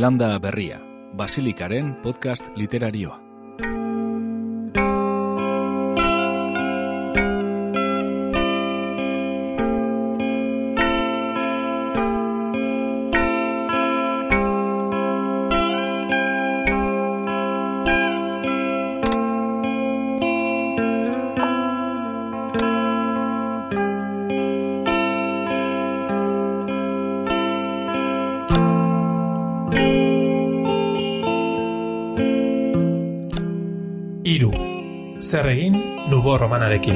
Zelanda Berria, Basilikaren podcast literarioa. Romanarekin.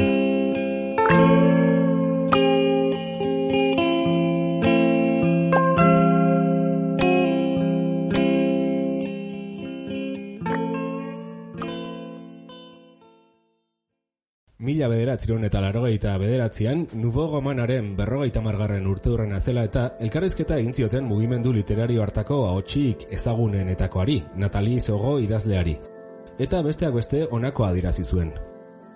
Mila bederatziron eta larogeita bederatzean, Nubo Romanaren berrogeita margarren urte hurrena zela eta elkarrizketa egin zioten mugimendu literario hartako ahotsik ezagunenetakoari, Natali Sogo idazleari. Eta besteak beste honako adirazi zuen.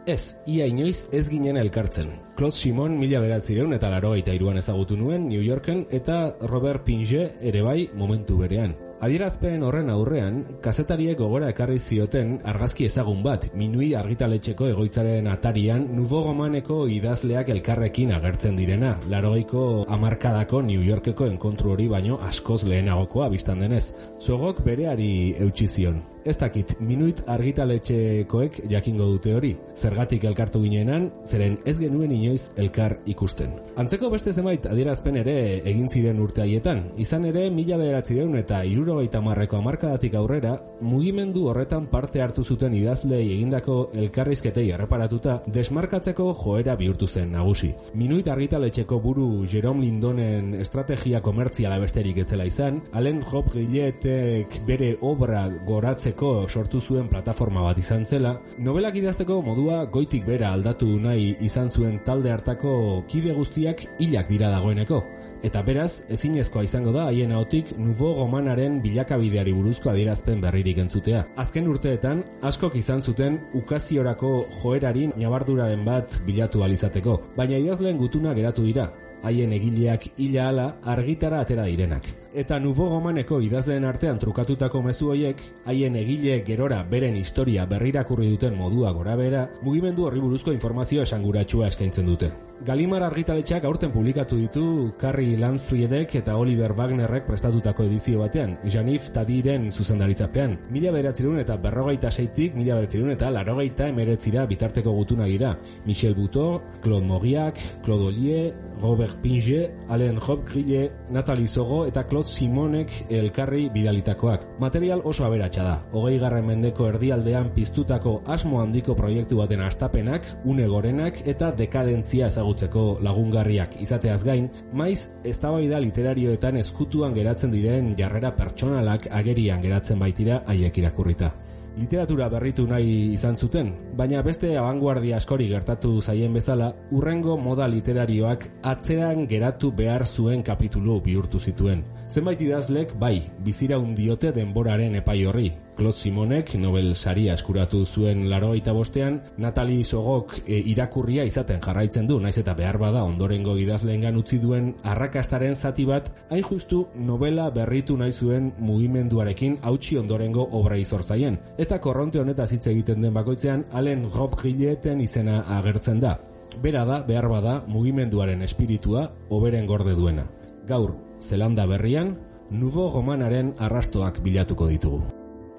Ez, ia inoiz ez ginen elkartzen. Claude Simon mila beratzireun eta larogeita iruan ezagutu nuen New Yorken eta Robert Pinge ere bai momentu berean. Adierazpen horren aurrean, kazetariek gogora ekarri zioten argazki ezagun bat, minui argitaletxeko egoitzaren atarian Nubo Gomaneko idazleak elkarrekin agertzen direna, larogeiko amarkadako New Yorkeko enkontru hori baino askoz lehenagokoa biztan denez. Zogok bereari eutxi zion. Ez dakit, minuit argitaletxekoek jakingo dute hori. Zergatik elkartu ginenan, zeren ez genuen inoiz elkar ikusten. Antzeko beste zenbait adierazpen ere egin ziren urte haietan. Izan ere, mila bederatzireun eta irurogeita marreko amarkadatik aurrera, mugimendu horretan parte hartu zuten idazlei egindako elkarrizketei erreparatuta, desmarkatzeko joera bihurtu zen nagusi. Minuit argitaletxeko buru Jerome Lindonen estrategia komertziala besterik etzela izan, Allen Hop Gilletek bere obra goratzeko sortu zuen plataforma bat izan zela, novelak idazteko modua goitik bera aldatu nahi izan zuen talde hartako kide guztiak hilak dira dagoeneko. Eta beraz, ezinezkoa izango da haien ahotik Nubo Romanaren bilakabideari buruzko adierazpen berririk entzutea. Azken urteetan, askok izan zuten ukaziorako joerarin nabarduraren bat bilatu alizateko, baina idazleen gutuna geratu dira, haien egileak hila ala argitara atera direnak. Eta Nubo Gomaneko idazleen artean trukatutako mezu hoiek, haien egile gerora beren historia berrirakurri duten modua gora bera, mugimendu horri buruzko informazio esanguratsua eskaintzen dute. Galimar argitaletxeak aurten publikatu ditu Carrie Landfriedek eta Oliver Wagnerrek prestatutako edizio batean, Janif Tadiren zuzendaritzapean. Mila beratzerun eta berrogeita seitik, mila beratzerun eta larogeita emeretzira bitarteko gutuna dira. Michel Buto, Claude Moriak, Claude Ollier, Robert Pinge, Alain Hopgrille, Natalie Sogo eta Claude Simonek elkarri bidalitakoak. Material oso aberatsa da. Hogei garren mendeko erdialdean piztutako asmo handiko proiektu baten astapenak, une gorenak eta dekadentzia ezagutzeko lagungarriak izateaz gain, maiz eztabaida literarioetan eskutuan geratzen diren jarrera pertsonalak agerian geratzen baitira haiek irakurrita. Literatura berritu nahi izan zuten, baina beste abanguardia askori gertatu zaien bezala, urrengo moda literarioak atzeran geratu behar zuen kapitulu bihurtu zituen. Zenbait idazlek, bai, bizira diote denboraren epai horri. Claude Simonek Nobel saria eskuratu zuen larogeita bostean, Natalie Sogok e, irakurria izaten jarraitzen du, naiz eta behar bada ondorengo idazleengan utzi duen arrakastaren zati bat, hain justu novela berritu nahi zuen mugimenduarekin hautsi ondorengo obra izor zaien. Eta korronte honetaz hitz egiten den bakoitzean, Allen Rob Gilleten izena agertzen da. Bera da, behar bada, mugimenduaren espiritua oberen gorde duena. Gaur, Zelanda berrian, Nubo Romanaren arrastoak bilatuko ditugu.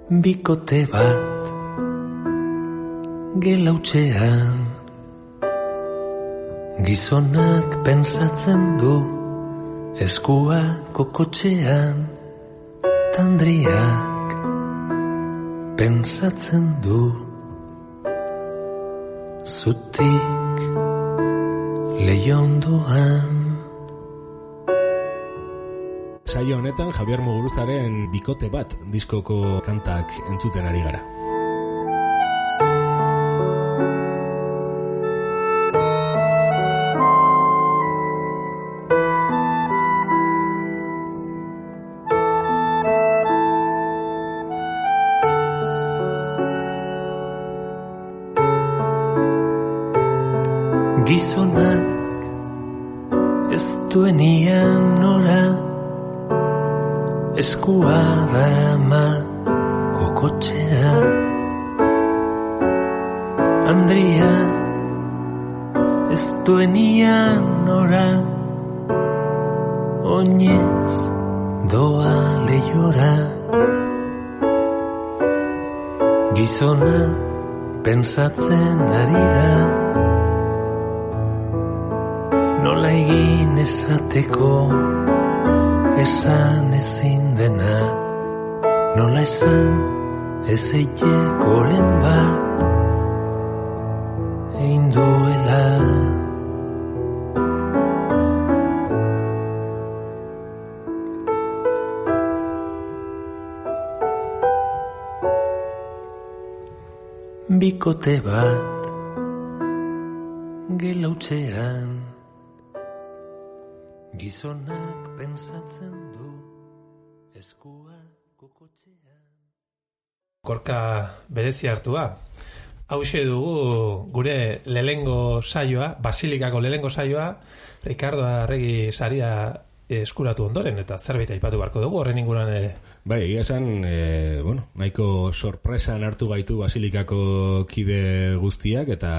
Bikote bat Gelautxean. Gizonak pensatzen du Eskua kokotxean. Tandriak Pensatzen du Zutik Leiondoan Saio honetan Javier Muguruzaren bikote bat diskoko kantak entzuten ari gara. Bikote bat Gelautzean Gizonak pensatzen du Eskua kokotxean Korka berezi hartua. Hauxe dugu gure lelengo saioa, Basilikako lelengo saioa, Ricardo Arregi saria eskuratu ondoren, eta zerbait aipatu beharko dugu, horren inguruan ere. Bai, egia esan, e, bueno, nahiko sorpresan hartu gaitu Basilikako kide guztiak, eta,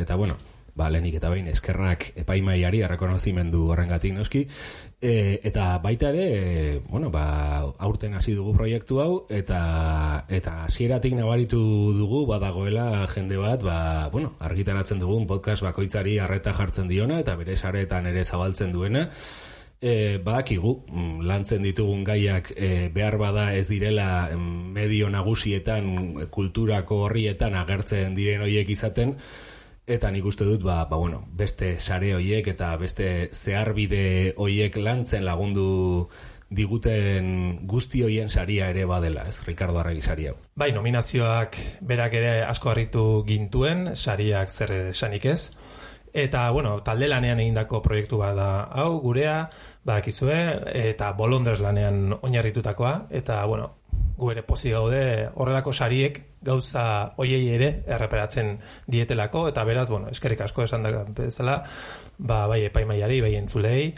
eta bueno, ba, lehenik eta behin eskerrak epaimaiari errekonozimendu horrengatik noski, e, eta baita ere, e, bueno, ba, aurten hasi dugu proiektu hau, eta eta hasieratik nabaritu dugu, badagoela jende bat, ba, bueno, argitaratzen dugun podcast bakoitzari harreta jartzen diona, eta bere saretan ere zabaltzen duena, E, badakigu, mm, lantzen ditugun gaiak e, behar bada ez direla mm, medio nagusietan, kulturako horrietan agertzen diren hoiek izaten, eta nik uste dut, ba, ba bueno, beste sare hoiek eta beste zeharbide hoiek lantzen lagundu diguten guzti hoien saria ere badela, ez, Ricardo Arregi saria. Bai, nominazioak berak ere asko harritu gintuen, sariak zer esanik ez. Eta, bueno, talde lanean egindako proiektu bat da. Hau, gurea, badakizue, eta bolondrez lanean oinarritutakoa, eta, bueno, gu ere pozi gaude horrelako sariek gauza hoiei ere erreperatzen dietelako, eta beraz, bueno, eskerrik asko esan da bezala, ba, bai epaimaiari, bai entzulei,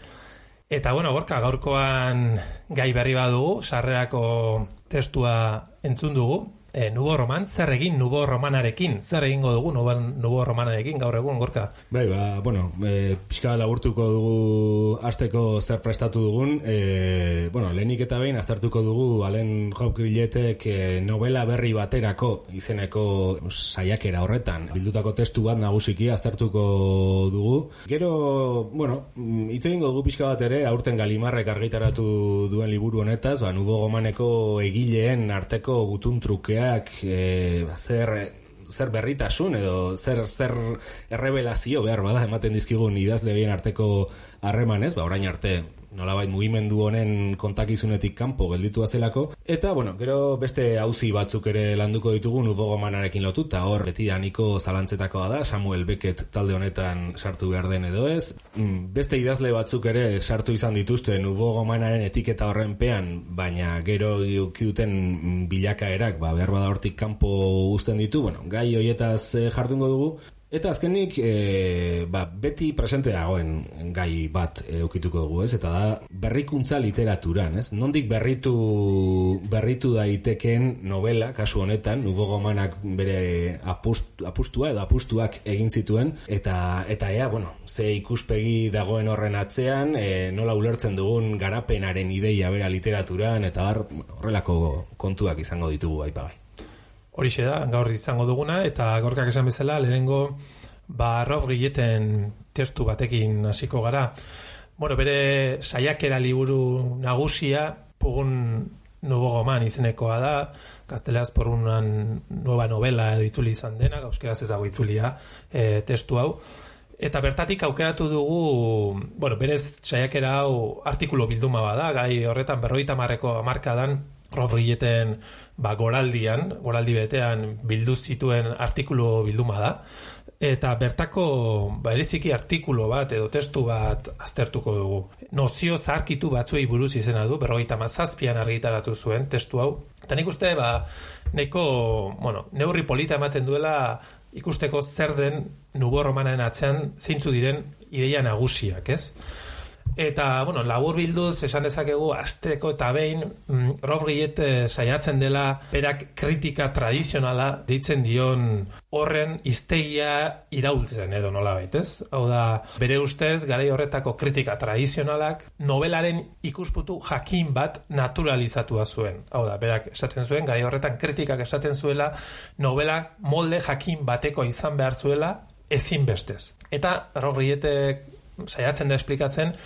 Eta bueno, gorka gaurkoan gai berri badugu, sarrerako testua entzun dugu. E, nubo roman, zer egin nubo romanarekin? Zer egingo dugu nubo, nubo romanarekin gaur egun, gorka? Bai, ba, bueno, e, pixka laburtuko dugu azteko zer prestatu dugun. E, bueno, lehenik eta behin aztertuko dugu Alen Hopkilletek e, novela berri baterako izeneko saiakera horretan. Bildutako testu bat nagusiki aztertuko dugu. Gero, bueno, mm, hitz egingo dugu pixka bat ere, aurten galimarrek argitaratu duen liburu honetaz, ba, nubo gomaneko egileen arteko gutun trukeak e, zer zer berritasun edo zer zer errebelazio behar bada ematen dizkigun idazle bien arteko harremanez, ba orain arte nolabait mugimendu honen kontakizunetik kanpo gelditu zelako. Eta bueno, gero beste auzi batzuk ere landuko ditugu nubogomanarekin lotuta. Hor beti daniko zalantzetakoa da Samuel Beckett talde honetan sartu behar den edo ez. Mm, beste idazle batzuk ere sartu izan dituzte nubogomanaren etiketa horrenpean baina gero mm, bilakaerak ba, behar bada hortik kanpo uzten ditu. Bueno, gai hoietaz eh, jardungo dugu Eta azkenik, e, ba, beti presente dagoen gai bat eukituko dugu, ez? Eta da, berrikuntza literaturan, ez? Nondik berritu, berritu daiteken novela, kasu honetan, Nubo Gomanak bere apust, apustua edo apustuak egin zituen, eta, eta ea, bueno, ze ikuspegi dagoen horren atzean, e, nola ulertzen dugun garapenaren ideia bera literaturan, eta har, horrelako kontuak izango ditugu aipagai. Horixe da, gaur izango duguna, eta gorkak esan bezala, lehenengo, ba, Rob Gilleten testu batekin hasiko gara. Bueno, bere saiakera liburu nagusia, pugun nubo goman izenekoa da, gazteleaz por una nueva novela edo itzuli izan dena, gauzkeraz ez dago itzulia e, testu hau. Eta bertatik aukeratu dugu, bueno, berez saiakera hau artikulu bilduma bada, gai horretan berroita marreko amarkadan, Rob Gilleten ba, goraldian, goraldi betean bildu zituen artikulu bilduma da. Eta bertako ba, eriziki artikulu bat edo testu bat aztertuko dugu. Nozio zarkitu batzuei buruz izena du, berrogeita mazazpian argitaratu zuen testu hau. Eta nik uste, ba, neko, bueno, neurri polita ematen duela ikusteko zer den nubo romanen atzean zeintzu diren ideia nagusiak, ez? Eta, bueno, labur bilduz, esan dezakegu, asteko eta behin, mm, Rob Gillet eh, saiatzen dela, berak kritika tradizionala ditzen dion horren iztegia iraultzen edo nola baitez. Hau da, bere ustez, garai horretako kritika tradizionalak, novelaren ikusputu jakin bat naturalizatua zuen. Hau da, berak esaten zuen, garai horretan kritikak esaten zuela, novela molde jakin bateko izan behar zuela, ezinbestez. Eta Rob Gilletek saiatzen da esplikatzen,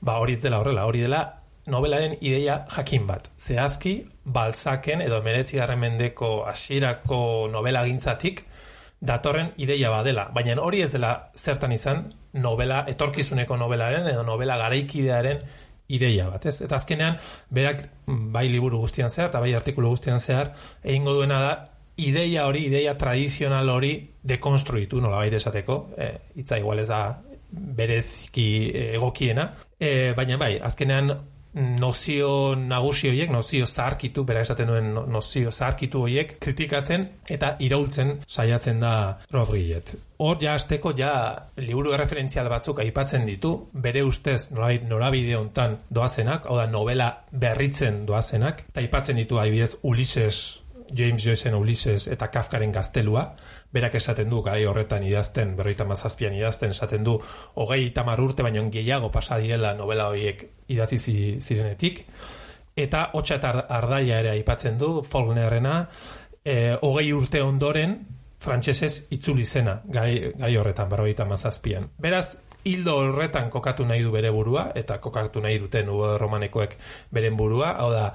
ba hori ez dela horrela, hori dela novelaren ideia jakin bat. Zehazki, balzaken edo meretzigarren mendeko hasierako novela gintzatik, datorren ideia badela. Baina hori ez dela zertan izan novela, etorkizuneko novelaren edo novela garaikidearen ideia bat, ez? Eta azkenean, berak bai liburu guztian zehar, eta bai artikulu guztian zehar, egingo duena da, ideia hori, ideia tradizional hori dekonstruitu, nola baita esateko, e, itza igual ez da bereziki egokiena, e, baina bai, azkenean nozio nagusi horiek, nozio zaharkitu, bera esaten duen no- nozio zaharkitu horiek kritikatzen eta iraultzen saiatzen da Gillet. Hor ja azteko ja liburu referentzial batzuk aipatzen ditu, bere ustez norabide hontan doazenak, hau da novela berritzen doazenak, eta aipatzen ditu adibidez Ulises James Joyceen Ulises eta Kafkaren gaztelua, berak esaten du garai horretan idazten, berroita mazazpian idazten, esaten du hogei tamar urte baino gehiago pasa diela novela horiek idatzi zi- zirenetik, eta hotxa eta ar- ardaila ere aipatzen du, Faulknerrena, e, hogei urte ondoren, frantsesez itzuli zena, gai, gai horretan, berroita mazazpian. Beraz, hildo horretan kokatu nahi du bere burua, eta kokatu nahi duten romanekoek beren burua, hau da,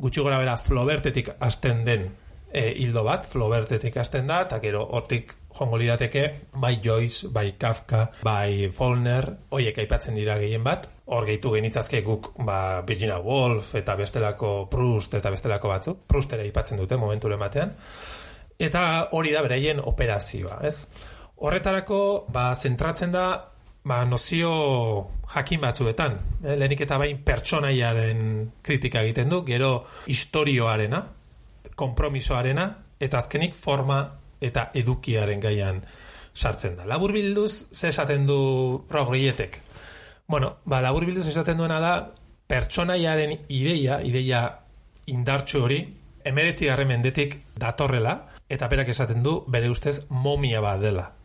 gutxi gora bera Flobertetik hasten den e, hildo bat, Flobertetik hasten da, eta gero hortik jongo lirateke, bai Joyce, bai Kafka, bai Faulkner, hoiek aipatzen dira gehien bat, hor gehitu genitzazke guk ba, Virginia Woolf eta bestelako Proust eta bestelako batzuk, Proust ere aipatzen dute momentu batean, eta hori da beraien operazioa, ez? Horretarako, ba, zentratzen da, ba, nozio jakin batzuetan. Eh? Lehenik eta bain pertsonaiaren kritika egiten du, gero historioarena, kompromisoarena, eta azkenik forma eta edukiaren gaian sartzen da. Labur bilduz, ze esaten du Rogrietek? Bueno, ba, labur bilduz esaten duena da, pertsonaiaren ideia, ideia indartsu hori, emeretzi mendetik datorrela, eta berak esaten du, bere ustez, momia bat dela.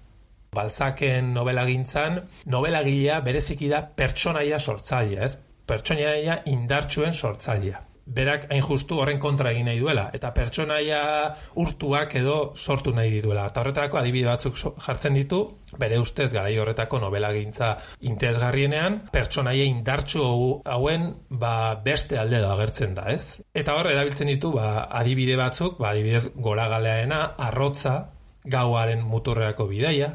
Balzaken novela gintzan, novela gilea bereziki da pertsonaia sortzailea, ez? Pertsonaia indartsuen sortzailea. Berak hain justu horren kontra egin nahi duela, eta pertsonaia urtuak edo sortu nahi dituela. Eta horretarako adibide batzuk jartzen ditu, bere ustez garai horretako novela gintza interesgarrienean, pertsonaia indartsu hau- hauen ba, beste alde da agertzen da, ez? Eta hor erabiltzen ditu ba, adibide batzuk, ba, adibidez goragaleaena, arrotza, gauaren muturreako bidaia,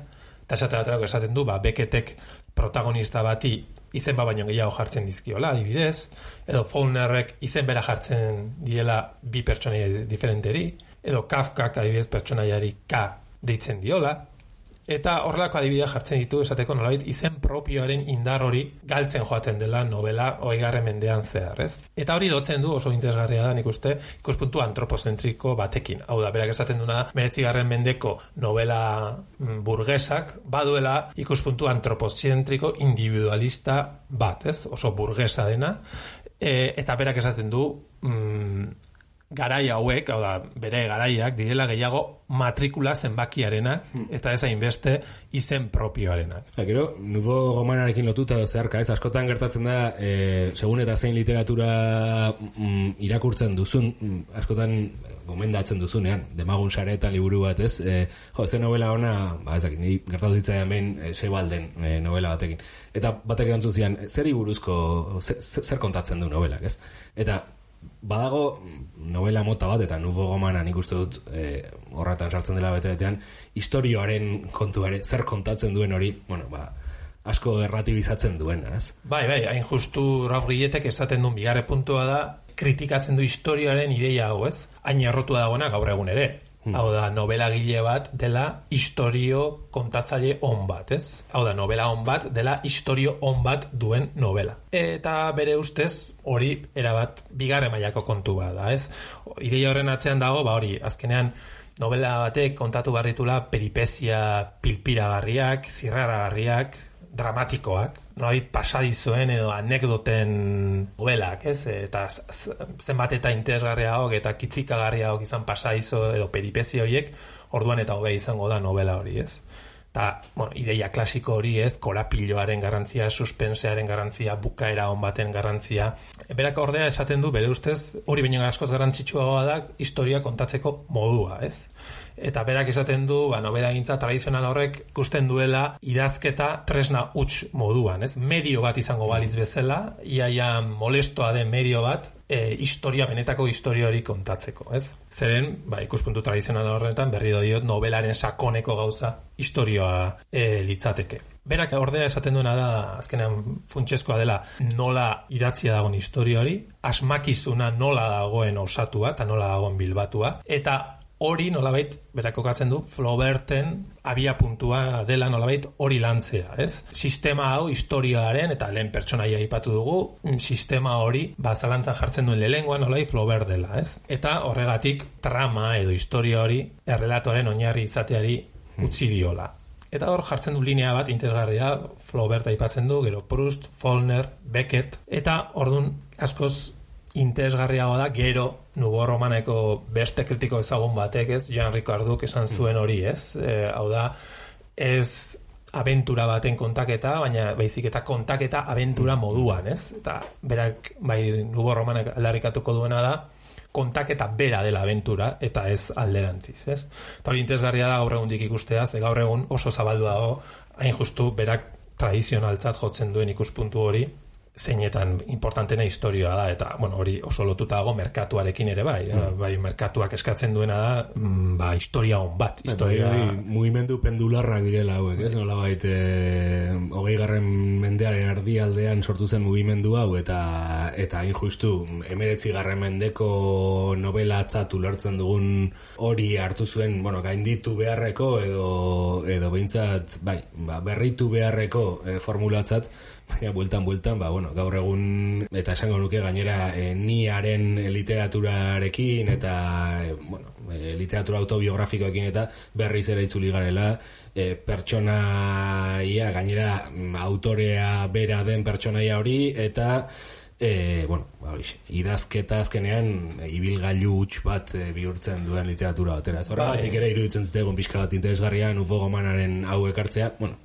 eta esate baterako esaten du, ba, beketek protagonista bati izen ba baino gehiago jartzen dizkiola, adibidez, edo Faulknerrek izen bera jartzen diela bi pertsonaia diferenteri, edo Kafkak adibidez pertsonaiari K deitzen diola, eta horrelako adibidea jartzen ditu esateko nolabait izen propioaren indar hori galtzen joaten dela novela oigarren mendean zehar, ez? Eta hori lotzen du oso interesgarria da nik uste ikuspuntu antropozentriko batekin. Hau da, berak esaten duna meretzigarren mendeko novela mm, burgesak baduela ikuspuntu antropozentriko individualista bat, ez? Oso burgesa dena. E, eta berak esaten du mm, garai hauek, hau da, bere garaiak direla gehiago matrikula zenbakiarenak eta ez hainbeste izen propioarenak. Ba, gero, nubo gomanarekin lotuta zeharka, ez, askotan gertatzen da, e, segun eta zein literatura mm, irakurtzen duzun, mm, askotan gomendatzen duzunean, demagun sare eta liburu bat, ez, e, jo, ze novela ona, ba, ezak, ni gertatu zitzaidan behin, e, sebalden e, novela batekin. Eta batek erantzun zian, zeri buruzko, ze- ze- zer kontatzen du novelak, ez? Eta, badago novela mota bat eta nubo gomana nik uste dut e, horretan sartzen dela bete-betean historioaren kontuare zer kontatzen duen hori bueno, ba, asko erratibizatzen duena ez? Bai, bai, hain justu Ralph Gilletek esaten duen bigarre puntua da kritikatzen du historiaren ideia hau, ez? Hain errotua dagoena gaur egun ere. Hau da, novela gile bat dela historio kontatzaile on bat, ez? Hau da, novela on bat dela historio on bat duen novela. Eta bere ustez, hori erabat bigarre mailako kontu bat da, ez? Ideia horren atzean dago, ba hori, azkenean novela batek kontatu behar ditula peripezia pilpiragarriak, zirraragarriak, dramatikoak, nolabait pasadizuen edo anekdoten novelak, ez? Eta zenbat eta interesgarriagoak eta kitzikagarriagoak izan pasadizo edo peripezio horiek, orduan eta hobe izango da novela hori, ez? Eta, bueno, ideia klasiko hori ez, korapiloaren garrantzia, suspensearen garrantzia, bukaera on baten garrantzia. Berak ordea esaten du, bere ustez, hori baino askoz garrantzitsuagoa da historia kontatzeko modua, ez? Eta berak esaten du, ba, nobela gintza tradizional horrek ikusten duela idazketa tresna huts moduan, ez? Medio bat izango balitz bezala, iaia molestoa den medio bat, e, historia, benetako historia hori kontatzeko, ez? Zeren, ba, ikuspuntu tradizional horretan, berri diot, novelaren sakoneko gauza historioa e, litzateke. Berak ordea esaten duena da, azkenean funtsezkoa dela, nola idatzia dagoen historia hori, asmakizuna nola dagoen osatua, eta nola dagoen bilbatua, eta hori nolabait berak kokatzen du Flauberten abia puntua dela nolabait hori lantzea, ez? Sistema hau historiaren eta lehen pertsonaia aipatu dugu, mm, sistema hori ba zalantzan jartzen duen lehengoa nolabait Flaubert dela, ez? Eta horregatik trama edo historia hori errelatoaren oinarri izateari utzi diola. Eta hor jartzen du linea bat interesgarria, Flaubert aipatzen du, gero Proust, Follner, Beckett, eta ordun askoz interesgarriagoa da gero nubo romaneko beste kritiko ezagun batek, ez? Jean Ricarduk esan zuen hori, ez? E, hau da, ez abentura baten kontaketa, baina baizik eta kontaketa abentura moduan, ez? Eta berak, bai, nubo romanek aldarrikatuko duena da, kontaketa bera dela abentura eta ez alderantziz, ez? Eta hori interesgarria da gaur egundik ikustea, ze gaur egun oso zabaldu dago, hain justu berak tradizionaltzat jotzen duen ikuspuntu hori, zeinetan importantena historioa da eta bueno, hori oso lotuta dago merkatuarekin ere bai, mm. bai merkatuak eskatzen duena da mm, ba historia on bat, historia Bai, mugimendu pendularrak direla hauek, ez? Nola bait, e, garren mendearen ardialdean sortu zen mugimendu hau, eta eta hain justu, emeretzi garren mendeko novela atzat ulertzen dugun hori hartu zuen, bueno, gainditu beharreko, edo, edo behintzat, bai, ba, berritu beharreko e, formulatzat, baina bueltan bueltan ba bueno gaur egun eta esango nuke gainera e, niaren literaturarekin eta e, bueno e, literatura autobiografikoekin eta berriz ere itzuli garela e, pertsonaia gainera mm, autorea bera den pertsonaia hori eta E, bueno, ba, horixe, idazketa azkenean ibilgailu huts bat e, bihurtzen duen literatura batera. Horregatik ere iruditzen zitegon pixka bat interesgarria Ufo Gomanaren hau ekartzea, bueno,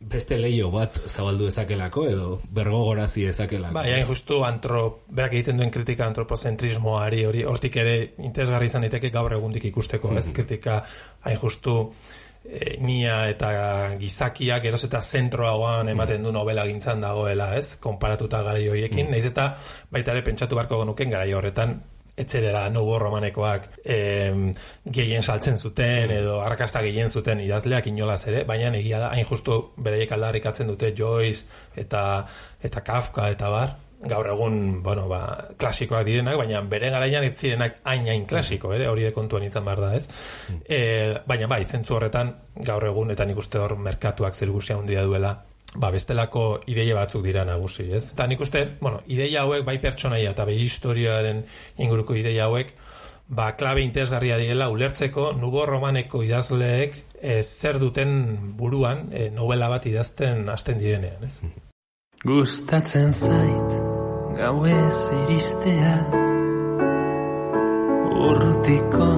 beste leio bat zabaldu ezakelako edo bergogorazi ezakelako. Bai, hain justu antro, berak egiten duen kritika antropozentrismoari hori, hortik ere interesgarri izan daiteke gaur egundik ikusteko, ez? Kritika hain justu e, nia eta gizakia geroz eta zentroagoan ematen du novela gintzan dagoela, ez? Konparatuta garai horiekin, naiz eta baita ere pentsatu beharko genuken garai horretan etzerera nubo romanekoak em, gehien saltzen zuten edo arrakasta gehien zuten idazleak inolaz ere, baina egia da hain justu bereiek aldarrikatzen dute Joyce eta eta Kafka eta bar. Gaur egun, bueno, ba, klasikoak direnak, baina bere garaian ez zirenak hain hain klasiko, ere, hori de kontuan izan behar da, ez? E, baina bai, zentzu horretan, gaur egun, eta nik uste hor merkatuak zergusia handia duela, ba, bestelako ideia batzuk dira nagusi, ez? Eta nik uste, bueno, ideia hauek, bai pertsonaia eta bai historiaren inguruko ideia hauek, ba, klabe interesgarria direla ulertzeko nubo romaneko idazleek e, zer duten buruan e, novela bat idazten hasten direnean, ez? Gustatzen zait gauez iristea Urrutiko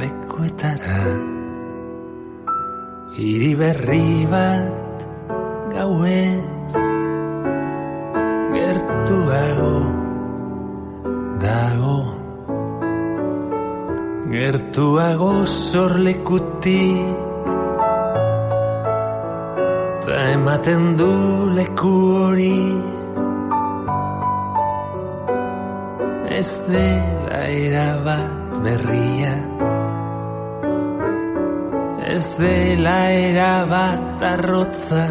lekuetara Hiri berri bat gauez Gertuago dago Gertuago sorlekutik Ta ematen du leku hori. Ez dela erabat berria Ez dela erabat arrotza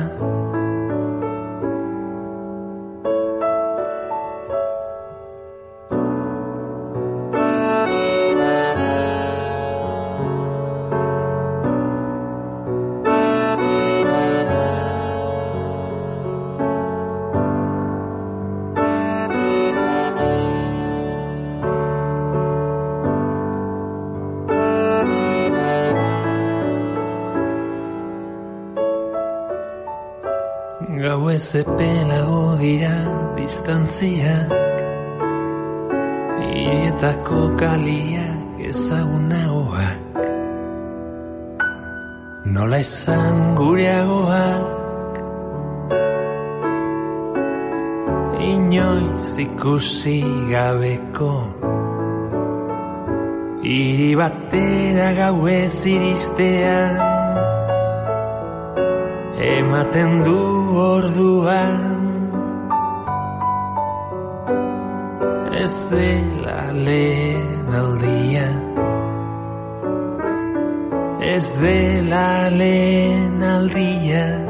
ez epelago dira distantziak Irietako kaliak ezagunagoak. Nola izan gureagoak Inoiz ikusi gabeko. Iri batera gauez iristean Ematen du orduan Ez dela lehen aldia Ez dela lehen aldia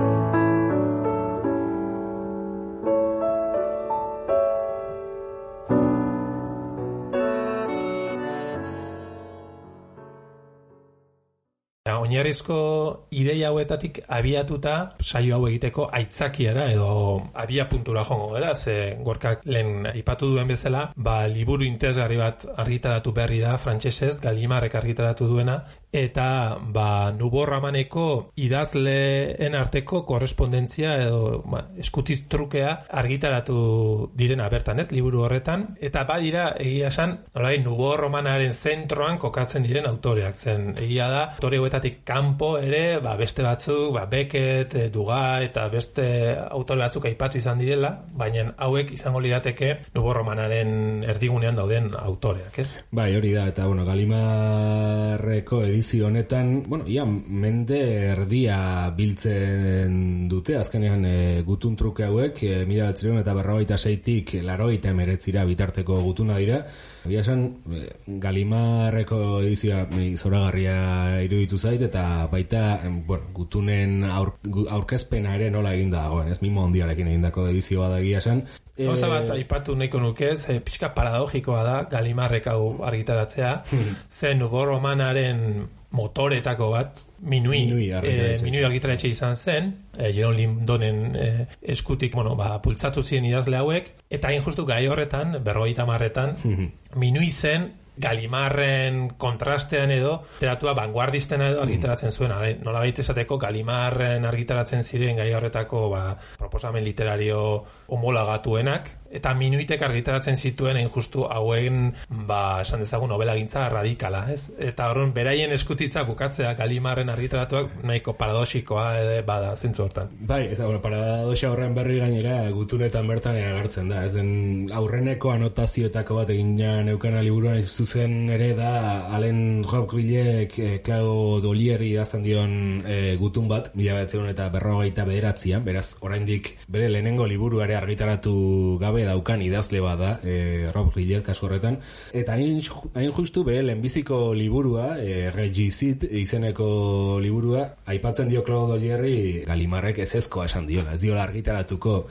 oinarrizko ideia hauetatik abiatuta saio hau egiteko aitzakiara edo abia puntura jongo gara, ze gorkak lehen ipatu duen bezala, ba, liburu interesgarri bat argitaratu berri da, frantsesez Galimarrek argitaratu duena, eta ba, nuborramaneko idazleen arteko korrespondentzia edo ba, eskutiz trukea argitaratu direna bertan, ez, liburu horretan, eta badira egia esan, nolai, nuborromanaren zentroan kokatzen diren autoreak, zen. Egia da, autore hauetatik kanpo ere, ba, beste batzuk, ba, Beckett, eh, Duga eta beste autore batzuk aipatu izan direla, baina hauek izango lirateke nuborromanaren erdigunean dauden autoreak, ez? Bai, hori da, eta bueno, Galimarreko edizio honetan, bueno, ia mende erdia biltzen dute, azkenean e, gutun truke hauek, e, mila batzireun eta berrogeita seitik larogeita emeretzira bitarteko gutuna dira, Egia esan, e, Galimarreko edizioa mi zoragarria iruditu zait, eta baita, bueno, gutunen aur, aurkezpena ere nola eginda dagoen, ez? Mimo handiarekin egindako edizioa da egia esan. Gauza Eh, bat aipatu nahiko nuke, ze pixka paradogikoa da Galimarrek hau argitaratzea, ze Nubo Romanaren motoretako bat, minui, Minui argitaratze. minui argitaratxe izan zen, eh, Jeron Lindonen eh, eskutik, bueno, ba, pultzatu ziren idazle hauek, eta hain justu gai horretan, berrogeita marretan, minui zen, Galimarren kontrastean edo, literatua vanguardistena edo argitaratzen zuen, ale, nola baita esateko Galimarren argitaratzen ziren gai horretako ba, proposamen literario homologatuenak, eta minuitek argitaratzen zituen hain justu hauen, ba, esan dezagun novela gintza radikala, ez? Eta horren, beraien eskutitza bukatzea Galimarren argitaratuak nahiko paradoxikoa ere bada zentzu hortan. Bai, eta bueno, paradoxa horren berri gainera gutunetan bertan agertzen da. Ez den aurreneko anotazioetako bat egin ja neukana liburuan zuzen ere da Alen Rockvillek eh, Claude Dolieri idazten dion eh, gutun bat, mila eta berrogeita bederatzean, beraz, oraindik bere lehenengo liburuare argitaratu gabe daukan idazle bada, eh, Rob Rillet kasu horretan, eta hain, hain justu bere lehenbiziko liburua, eh, Regicid izeneko liburua, aipatzen dio Claude Dolierri Galimarrek ez ezkoa esan diola, ez diola argitaratuko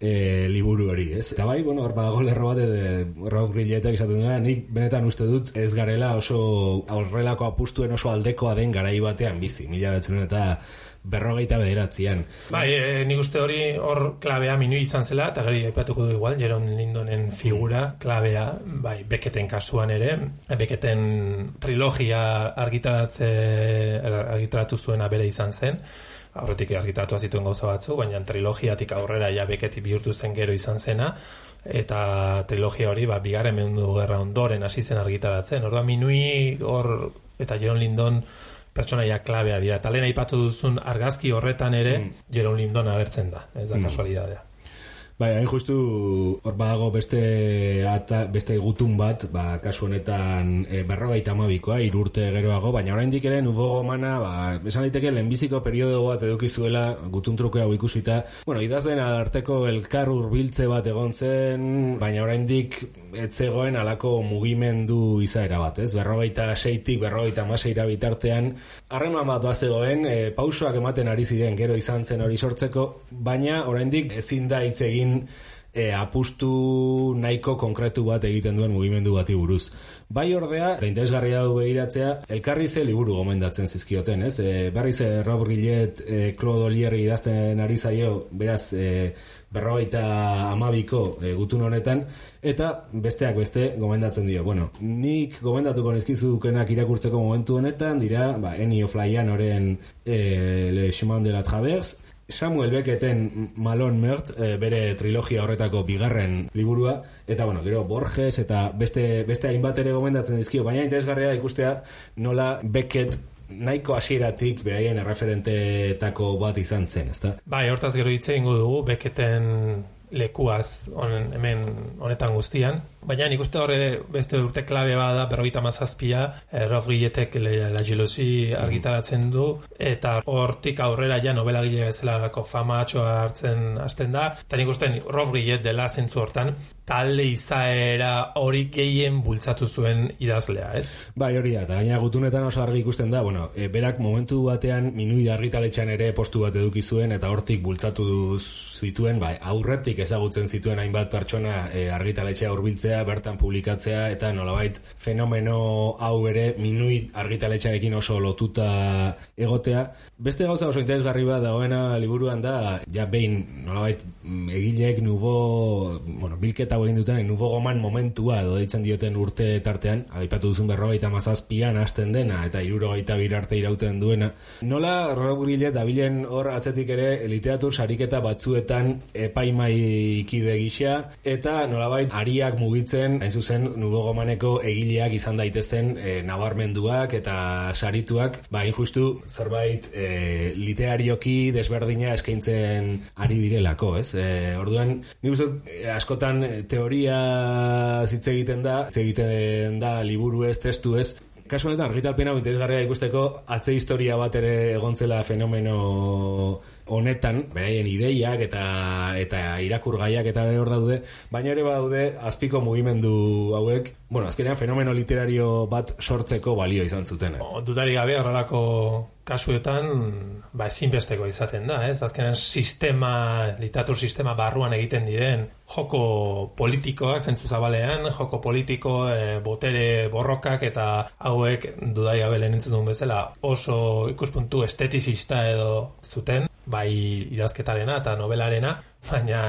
e, liburu hori, ez? Eta bai, bueno, hor badago lerro bat de Rob Grillettek esaten duena, nik benetan uste dut ez garela oso aurrelako apustuen oso aldekoa den garai batean bizi, mila betzen eta berrogeita bederatzean. Bai, e, nik uste hori hor klabea minui izan zela, eta gari aipatuko du igual, Jeron Lindonen figura, klabea, bai, beketen kasuan ere, beketen trilogia argitaratze, argitaratu zuena bere izan zen, aurretik argitaratu zituen gauza batzu, baina trilogiatik aurrera ja beketi bihurtu zen gero izan zena, eta trilogia hori, ba, bigarren mundu gerra ondoren hasi zen argitaratzen. Orduan minui hor, eta Jeron Lindon pertsonaia klabea dira. Eta lehen aipatu duzun argazki horretan ere, Jeron Lindon agertzen da, ez da kasualidadea. Bai, hain justu hor badago beste ata, beste gutun bat, ba, kasu honetan e, berrogeita amabikoa, irurte geroago, baina oraindik ere nubo gomana, ba, esan daiteke lehenbiziko periodo bat eduki zuela gutun truke hau ikusita. Bueno, idazlen arteko elkar hurbiltze bat egon zen, baina oraindik ez zegoen alako mugimendu izaera bat, ez? Berrogeita seitik, berrogeita maseira bitartean, harreman bat bazegoen, e, pausoak ematen ari ziren gero izan zen hori sortzeko, baina oraindik ezin da hitz e, apustu nahiko konkretu bat egiten duen mugimendu bati buruz. Bai ordea, eta interesgarria du begiratzea, elkarri ze liburu gomendatzen zizkioten, ez? E, berriz e, Rob Grillet, e, Claude Olierri idazten ari zaio, beraz, e, berrogeita amabiko e, gutun honetan, eta besteak beste gomendatzen dio. Bueno, nik gomendatuko nizkizu dukenak irakurtzeko momentu honetan, dira, ba, Ennio Flaian oren e, Le Chemin de la Traverse, Samuel Becketen Malon Mert, e, bere trilogia horretako bigarren liburua, eta bueno, gero Borges eta beste, beste hainbat ere gomendatzen dizkio, baina interesgarria ikustea nola Beckett nahiko hasieratik beraien erreferenteetako bat izan zen, ezta? Bai, hortaz gero hitze ingo dugu, Becketen lekuaz honen, hemen honetan guztian. Baina nik uste horre beste urte klabe bada berrogeita mazazpia, eh, Rolf Gilletek la jelosi argitaratzen du, eta hortik aurrera ja novela gile bezala fama atxoa hartzen hasten da, eta nik uste Rolf Gillet dela zentzu hortan, talde izaera hori gehien bultzatu zuen idazlea, ez? Bai, hori da, eta gaina gutunetan oso argi ikusten da, bueno, e, berak momentu batean minui argitaletxan ere postu bat eduki zuen, eta hortik bultzatu zituen, bai, aurretik ezagutzen zituen hainbat pertsona e, argitaletxea hurbiltzea, bertan publikatzea, eta nolabait fenomeno hau ere minui argitaletxarekin oso lotuta egotea. Beste gauza oso interesgarri bat dagoena liburuan da, ja behin nolabait egileek nubo, bueno, bilketa egin duten nubo goman momentua edo deitzen dioten urte tartean, aipatu duzun berrogeita mazazpian hasten dena eta irurogeita birarte irauten duena. Nola Rob Grillet dabilen hor atzetik ere literatur sariketa batzuetan epaimai ikide gisa eta nolabait ariak mugitzen hain zuzen nubo gomaneko egileak izan daitezen e, nabarmenduak eta sarituak, ba injustu zerbait e, literarioki desberdina eskaintzen ari direlako, ez? E, orduan, nik uste askotan teoria hitz egiten da, hitz egiten da liburu ez, testu ez, kasu honetan argitalpen hau interesgarria ikusteko atze historia bat ere egontzela fenomeno honetan, beraien ideiak eta eta irakurgaiak eta hor daude, baina ere badaude azpiko mugimendu hauek, bueno, azkenean fenomeno literario bat sortzeko balio izan zuten. Dudari gabe horrelako kasuetan ba ezinbesteko izaten da, ez? Azkenean sistema, literatur sistema barruan egiten diren joko politikoak zentzu zabalean, joko politiko, e, botere borrokak eta hauek dudai gabe lehenentzen duen bezala oso ikuspuntu esteticista edo zuten, bai idazketarena eta novelarena, baina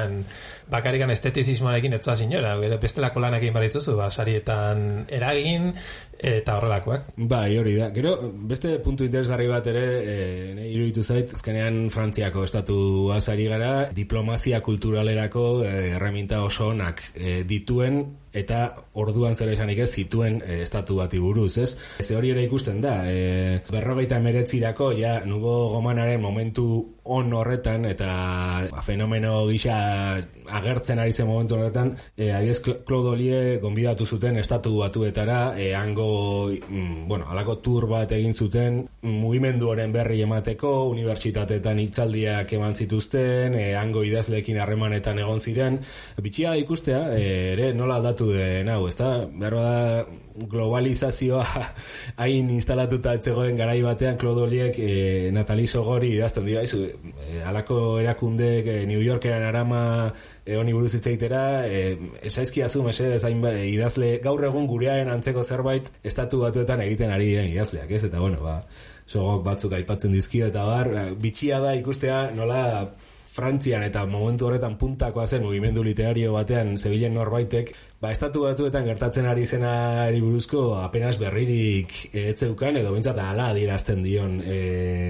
bakarikan estetizismoarekin etza sinora, bestelako lanak egin barituzu, ba, sarietan eragin eta horrelakoak. Bai, hori da. Gero, beste puntu interesgarri bat ere, e, iruditu zait, ezkenean Frantziako estatu azari gara, diplomazia kulturalerako e, erreminta oso onak e, dituen eta orduan zer esanik ez zituen e, estatu bati buruz, ez? Ze hori ere ikusten da, e, berrogeita emeretzirako, ja, nubo gomanaren momentu on horretan, eta ba, fenomeno gisa agertzen ari zen momentu horretan, e, abiez Claude Olie gonbidatu zuten estatu batuetara, e, hango, mm, bueno, alako tur bat egin zuten, mugimendu horren berri emateko, unibertsitateetan hitzaldiak eman zituzten, e, hango idazlekin harremanetan egon ziren, bitxia ikustea, e, ere nola aldatu den hau, ezta? Behar da globalizazioa hain instalatuta etzegoen garai batean Klodoliek e, eh, Natali Sogori idazten dira, e, alako erakundek e, New Yorkeran arama e, honi buruz itzaitera, e, esaizki azu mesedez hain ba, idazle gaur egun gurearen antzeko zerbait estatu batuetan egiten ari diren idazleak, ez? Eta bueno, ba, sogok batzuk aipatzen dizkio eta bar, bitxia da ikustea nola Frantzian eta momentu horretan puntakoa zen mugimendu literario batean zebilen norbaitek, ba, estatu batuetan gertatzen ari zenari buruzko apenas berririk etzeukan edo bintzat ala adierazten dion e,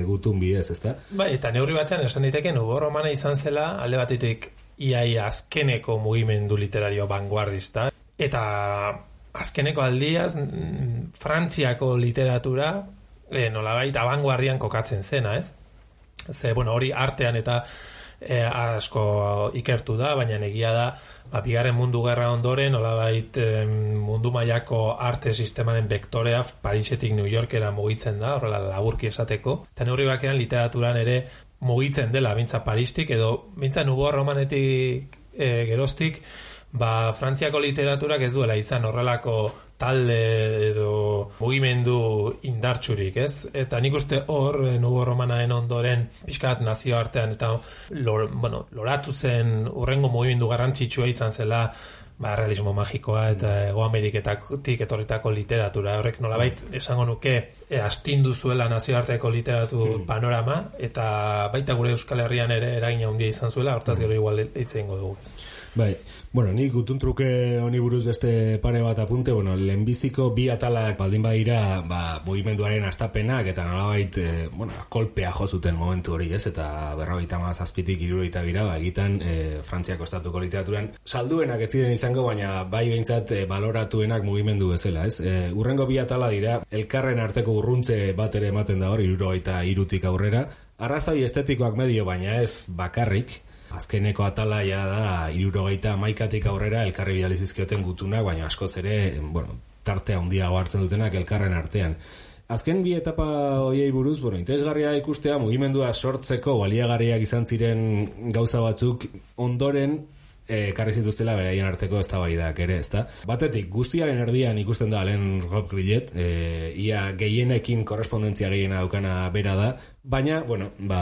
gutun bidez, ezta? Ba, eta neurri batean esan diteke nubo romana izan zela alde batetik iai azkeneko mugimendu literario vanguardista eta azkeneko aldiaz Frantziako literatura e, nolabait abanguardian kokatzen zena, ez? Ze, bueno, hori artean eta e, asko ikertu da, baina egia da ba, bigarren mundu gerra ondoren olabait e, mundu mailako arte sistemaren vektorea Parisetik New Yorkera mugitzen da, horrela laburki esateko, eta neurri bakean literaturan ere mugitzen dela, bintza Paristik, edo bintza nubo romanetik e, gerostik, ba, Frantziako literaturak ez duela izan horrelako talde edo mugimendu indartsurik, ez? Eta nik uste hor, e, nubo romanaen ondoren, pixkat nazio artean, eta lor, bueno, loratu zen urrengo mugimendu garrantzitsua izan zela, ba, realismo magikoa eta ego ameriketatik etorritako literatura. Horrek nolabait esango nuke e, astindu zuela nazioarteko literatu mm. panorama eta baita gure Euskal Herrian ere eragina handia izan zuela, hortaz gero igual hitze dugu. Bai, bueno, nik utuntruke honi buruz beste pare bat apunte, bueno, lehenbiziko bi atalak baldin badira, ba, mugimenduaren astapenak eta nolabait, e, bueno, kolpea jo zuten momentu hori, ez? Eta berrogeita mazazpitik irurogeita gira, ba, egitan e, Frantziako estatuko literaturan salduenak ez ziren izango, baina bai behintzat e, baloratuenak mugimendu bezala, ez? E, urrengo bi atala dira, elkarren arteko urruntze bat ere ematen da hori, irurogeita irutik aurrera, arrazai estetikoak medio, baina ez bakarrik, Azkeneko atalaia da irurogeita maikatik aurrera elkarri bidalizizkioten gutunak, baina askoz ere, bueno, tartea handiago hartzen dutenak elkarren artean. Azken bi etapa hoiei buruz, bueno, interesgarria ikustea mugimendua sortzeko baliagarriak izan ziren gauza batzuk ondoren e, karri zituztela beraien arteko eztabaidak ere, ezta? Batetik, guztiaren erdian ikusten da Alen Rob Grillet, e, ia gehienekin korrespondentzia gehiena daukana bera da, baina, bueno, ba,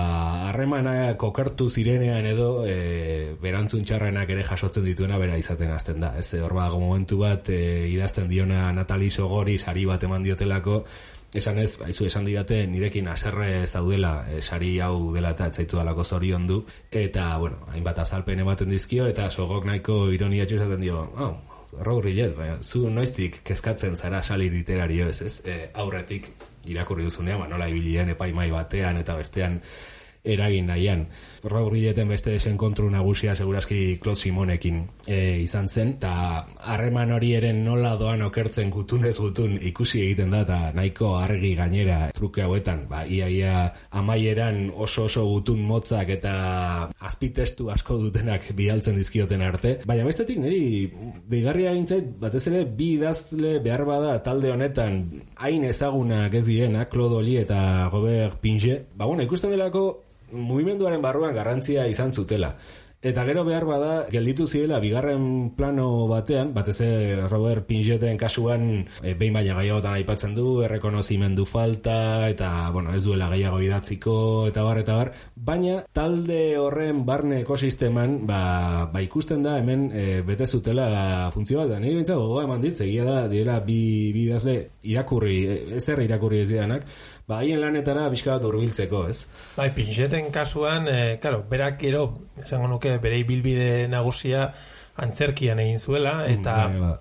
harremana kokartu zirenean edo e, berantzun txarrenak ere jasotzen dituena bera izaten hasten da. Ez, hor momentu bat e, idazten diona Natali Sogori sari bat eman diotelako, esan ez, baizu esan didate nirekin aserre zaudela e, sari hau dela eta etzaitu dalako zorion du eta, bueno, hainbat azalpen ematen dizkio eta sogok nahiko ironia esaten dio oh, Raur Rillet, baina, zu noiztik kezkatzen zara sali literario ez, ez? E, aurretik irakurri duzunean, ba, nola ibilien epaimai batean eta bestean eragin nahian. Raur beste desenkontru nagusia segurazki Claude Simonekin e, izan zen, eta harreman hori eren nola doan okertzen gutunez gutun ikusi egiten da, eta nahiko argi gainera truke hauetan, ba, ia ia amaieran oso oso gutun motzak eta azpitestu asko dutenak bialtzen dizkioten arte, baina bestetik niri deigarria gintzait, batez ere bi idazle behar bada talde honetan hain ezagunak ez direnak, Claude Oli eta Robert Pinge, ba bueno, ikusten delako mugimenduaren barruan garrantzia izan zutela. Eta gero behar bada, gelditu zirela bigarren plano batean, batez Robert Pinjeten kasuan e, behin baina gaiagotan aipatzen du, errekonozimendu falta, eta bueno, ez duela gehiago idatziko, eta bar, eta bar, baina talde horren barne ekosisteman, ba, ba ikusten da hemen e, bete zutela funtzio bat, da. Nire bintza gogoa eman dit, egia da, direla bi, bi idazle irakurri, e, ez erri irakurri ez didanak, ba, haien lanetara bizka bat urbiltzeko, ez? Bai, pinxeten kasuan, e, claro, berak gero, esango nuke, bere bilbide nagusia antzerkian egin zuela, mm, eta mm,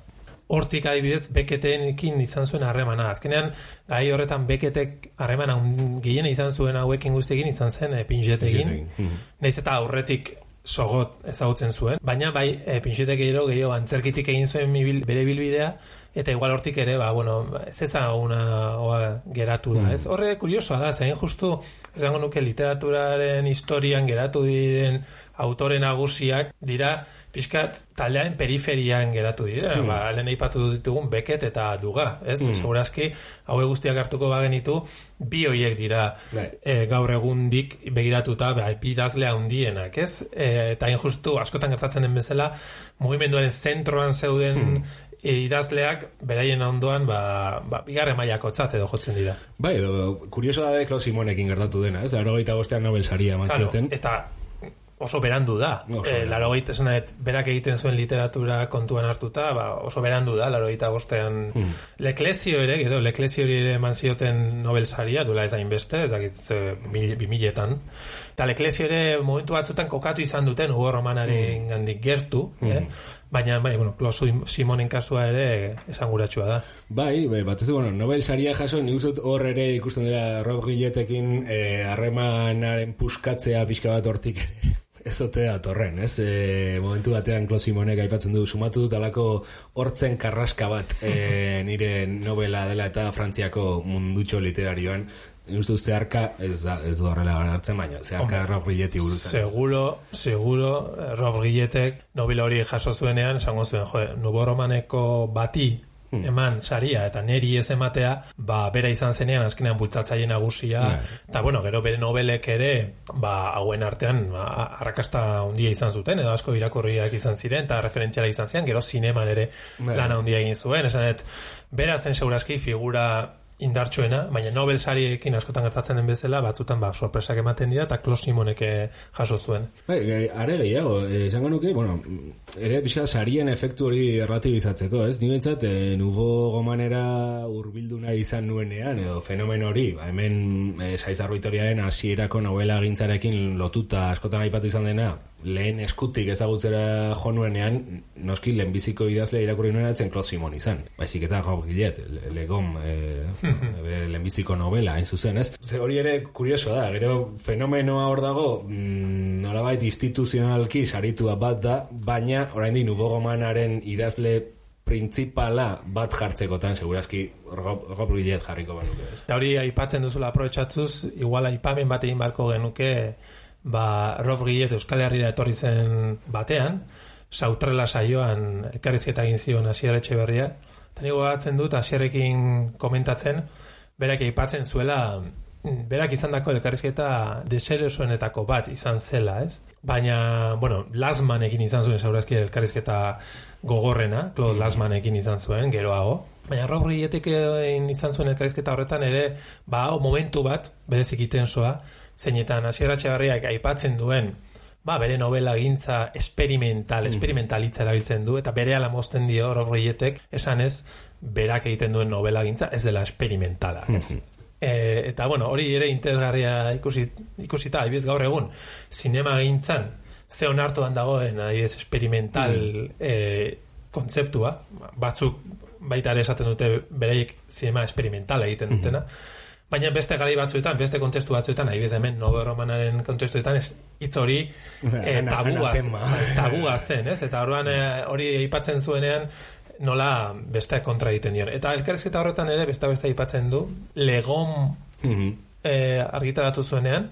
hortik adibidez beketenekin izan zuen harremana. Azkenean, gai horretan beketek harremana gehien izan zuen hauekin guztiekin izan zen e, pinxetekin. Mm. Naiz eta aurretik sogot ezagutzen zuen. Baina bai, e, pinxetek gero gehiago antzerkitik egin zuen bere bilbidea, eta igual hortik ere, ba, bueno, ez eza una oa, geratu da, mm. ez? Horre, kuriosoa da, zain justu, esango nuke literaturaren historian geratu diren autoren nagusiak dira, pixkat, taldearen periferian geratu dira, mm. ba, lehen eipatu ditugun beket eta duga, ez? Mm. Segurazki, hau guztiak hartuko bagenitu, bi hoiek dira right. e, gaur egundik begiratuta, ba, epidazlea hundienak, ez? E, eta injustu, askotan gertatzen den bezala, mugimenduaren zentroan zeuden mm idazleak beraien ondoan ba, ba, bigarre mailako edo jotzen dira. Bai, edo, kurioso da de Klaus Simonekin gertatu dena, ez? Laro gaita bostean Nobel saria matzioten. eta oso berandu da. e, laro gaita berak egiten zuen literatura kontuan hartuta, ba, oso berandu da, laro gaita bostean hmm. leklesio ere, gero, leklesio ere eman zioten Nobel saria, duela ez beste, ez dakit, bimiletan. Eta leklesio ere momentu batzutan kokatu izan duten, Hugo Romanaren mm. gandik gertu, mm. eh? Baina, bai, bueno, Klaus Simonen kasua ere esanguratsua da. Bai, bai, bat bueno, Nobel saria jaso, ni uzut hor ere ikusten dira Rob Gilletekin eh, harremanaren puskatzea pixka bat hortik ere. Ez otea torren, ez? E, momentu batean Klaus Simonek aipatzen du, sumatu dut alako hortzen karraska bat e, nire novela dela eta frantziako mundutxo literarioan Justo zeharka ez da ez du horrela hartzen baina zeharka Rob Gilleti buruz. Seguro, seguro Rob Gilletek nobila hori jaso zuenean esango zuen, jo, nubo romaneko bati hmm. eman saria eta neri ez ematea, ba bera izan zenean azkenean bultzatzaile nagusia eta bueno, gero bere nobelek ere ba hauen artean ba, arrakasta handia izan zuten edo asko irakurriak izan ziren eta referentziala izan zian, gero zineman ere lana handia egin zuen, esanet bera zen segurazki figura indartsuena, baina Nobel sariekin askotan gertatzen den bezala, batzutan ba, sorpresak ematen dira, eta Klos Simonek eh, jaso zuen. Bai, are gehiago, eh, esango nuke, bueno, ere pixka sarien efektu hori erlatibizatzeko, ez? Ni bentsat, eh, nubo gomanera urbildu nahi izan nuenean, edo fenomen hori, ba, hemen eh, Saizar Vitoriaren hasierako novela gintzarekin lotuta askotan aipatu izan dena, lehen eskutik ezagutzera jo nuenean, noski lehenbiziko idazlea irakurri nuena etzen Claude Simon izan. Baizik eta gilet, le- legom, eh, bere lehenbiziko novela, hain zuzen, ez? Ze hori ere kurioso da, gero fenomenoa hor dago, mm, nolabait instituzionalki saritua bat da, baina oraindik nubogomanaren idazle printzipala bat jartzekotan, segurazki Rob Gillet jarriko banuke, ez? Eta hori aipatzen duzula aprobetxatuz, igual aipamen bat egin barko genuke, ba, Rob Gillet Euskal Herriera etorri zen batean, sautrela saioan elkarrizketa egin zion Asier Etxeberria, eta nigo gatzen dut Asierrekin komentatzen, berak aipatzen zuela, mm, berak izandako elkarrizketa deserosoenetako bat izan zela, ez? Baina, bueno, Lasmanekin izan zuen saurazki elkarrizketa gogorrena, Claude Lasmanekin izan zuen, geroago. Baina Rob Gilletek izan zuen elkarrizketa horretan ere, ba, hau momentu bat, berezik itensoa, zeinetan Asier Etxeberriak aipatzen duen, ba, bere novela gintza experimental, experimentalitza erabiltzen du, eta bere ala mozten dio Gilletek, esan ez, berak egiten duen novela gintza, ez dela experimentala, ez? E, eta bueno, hori ere interesgarria ikusi, ikusita, adibidez gaur egun, sinema gintzan, ze onartuan dagoen, adibidez, experimental e, kontzeptua, batzuk baita ere esaten dute bereik sinema experimentala egiten dutena, Baina beste garai batzuetan, beste kontestu batzuetan, adibidez hemen Nobel romanaren kontestuetan, hitz hori eh, Ana- tabua, anatema. tabua zen, ez? Eta orduan eh, hori aipatzen zuenean nola beste kontra egiten dion. Eta elkarrizketa horretan ere beste beste aipatzen du legom Mhm. eh, argitaratu zuenean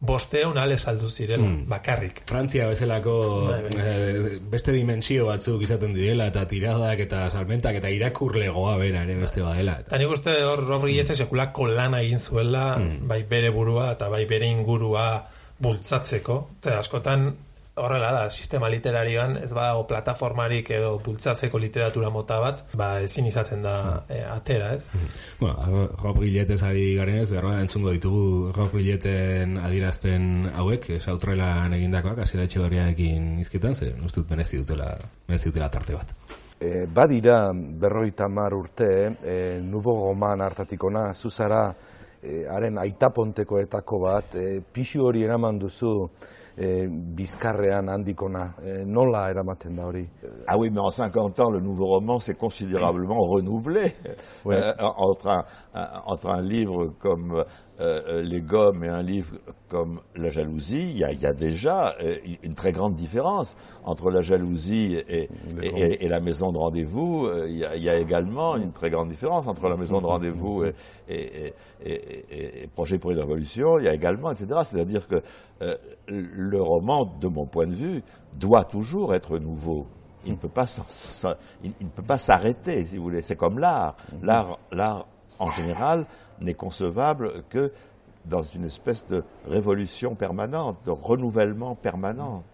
bosteun ale saldu zirela, Mm. bakarrik. Frantzia bezalako Bai, bai. eh, beste dimensio batzuk izaten direla eta tiradak eta salmentak eta irakurlegoa bera ere beste badela. Eta, Eta nik uste hor Rob Gillette sekulako lana egin zuela, bai bere burua eta bai bere ingurua bultzatzeko. Eta askotan horrela da, sistema literarioan ez badago plataformarik edo bultzatzeko literatura mota bat, ba ezin izaten da eh, atera, ez? bueno, Rob Gilletez ari garen ez, berba entzungo ditugu Rob Gilleten adirazpen hauek, sautrelan egindakoak, hasiera etxeberriarekin izketan, ze ustut merezi dutela, merezi dutela tarte bat. E, badira berroita mar urte, e, nubo goman hartatikona, zuzara e, haren aitapontekoetako bat, e, pixu hori eraman duzu e, bizkarrean handikona, e, nola eramaten da hori? Ah oui, mais en 50 ans, le nouveau roman s'est considérablement renouvelé. Ouais. Euh, entre, un, entre un livre comme euh, Les Gommes et un livre comme La Jalousie, il y a, il y a déjà euh, une très grande différence. Entre La Jalousie et, Les et, Gommes. et- et La Maison de Rendez-vous, euh, il y, a, il y a également une très grande différence. Entre La Maison de Rendez-vous et, et, et- et- et- et Projet pour une révolution, il y a également, etc. C'est-à-dire que euh, le roman, de mon point de vue, doit toujours être nouveau. Il ne peut pas s'en- s'en- il, il ne peut pas s'arrêter, si vous voulez. C'est comme l'art. L'art, l'art, en général, n'est concevable que dans une espèce de révolution permanente, de renouvellement permanent,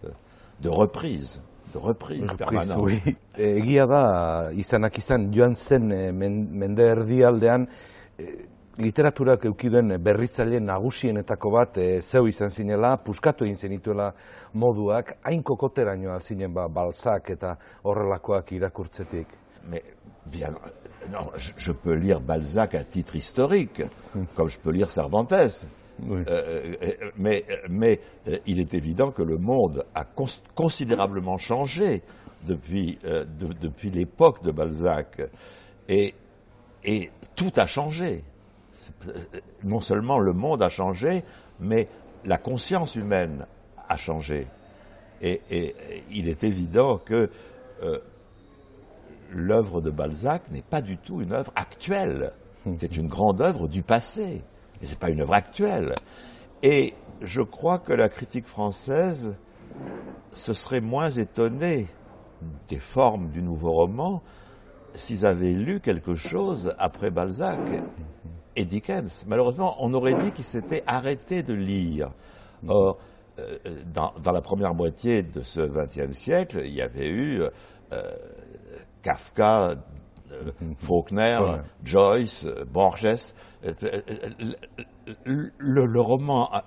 de reprise, de reprise permanente. oui. E, Egia da, izanak izan, joan zen e, men, mende erdialdean, e, literaturak eukiduen berritzaile nagusienetako bat e, zeu izan zinela, puskatu egin zenituela moduak, hain kokoteraino alzinen ba, balzak eta horrelakoak irakurtzetik? Mais bien, non, je, je peux lire Balzac à titre historique, comme je peux lire Cervantes. Oui. Euh, euh, mais mais euh, il est évident que le monde a cons- considérablement changé depuis, euh, de- depuis l'époque de Balzac. Et, et tout a changé. Euh, Non seulement le monde a changé, mais la conscience humaine a changé. Et, et- et il est évident que euh, l'œuvre de Balzac n'est pas du tout une œuvre actuelle. C'est une grande œuvre du passé. Et c'est pas une œuvre actuelle. Et je crois que la critique française se serait moins étonnée des formes du nouveau roman s'ils avaient lu quelque chose après Balzac et Dickens. Malheureusement, on aurait dit qu'ils s'étaient arrêtés de lire. Or, euh, dans, dans la première moitié de ce XXe siècle, il y avait eu euh, Kafka euh, Faulkner, Ouais. Joyce, euh, Borges. euh, le, le- le roman a-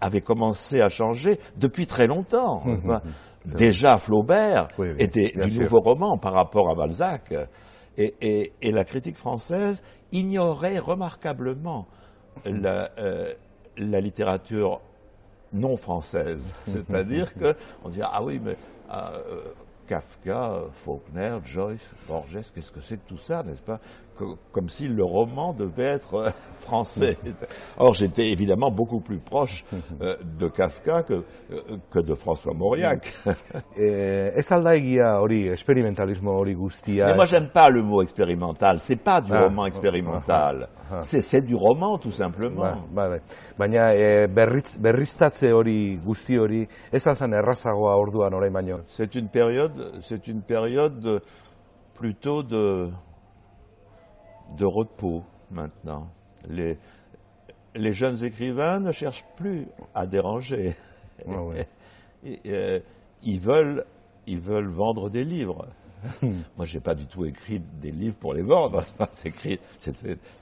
avait commencé à changer depuis très longtemps. Déjà Flaubert Oui, oui, était du sûr. nouveau roman par rapport à Balzac. Et, et- et la critique française ignorait remarquablement la, euh, la littérature non française. C'est-à-dire que on dit ah oui mais ah, euh, Kafka, Faulkner, Joyce, Borges, qu'est-ce que c'est que tout ça, n'est-ce pas? Comme si le roman devait être euh, français. Or j'étais évidemment beaucoup plus proche euh, de Kafka que, euh, que de François Mauriac. Ez alda egia hori, experimentalismo hori guztia. Mais moi j'aime pas le mot expérimental. C'est pas du Ah, roman expérimental. ah, ah. C'est du roman tout simplement. Ba, bai, bai. Baina e, berritz, berriztatze hori guzti hori ez alzan errazagoa orduan orain baino? C'est une période, c'est une période de- plutôt de de repos maintenant. Les les jeunes écrivains ne cherchent plus à déranger. Ah ouais. Et, euh, ils veulent ils veulent vendre des livres. Moi, j'ai pas du tout écrit des livres pour les vendre. C'est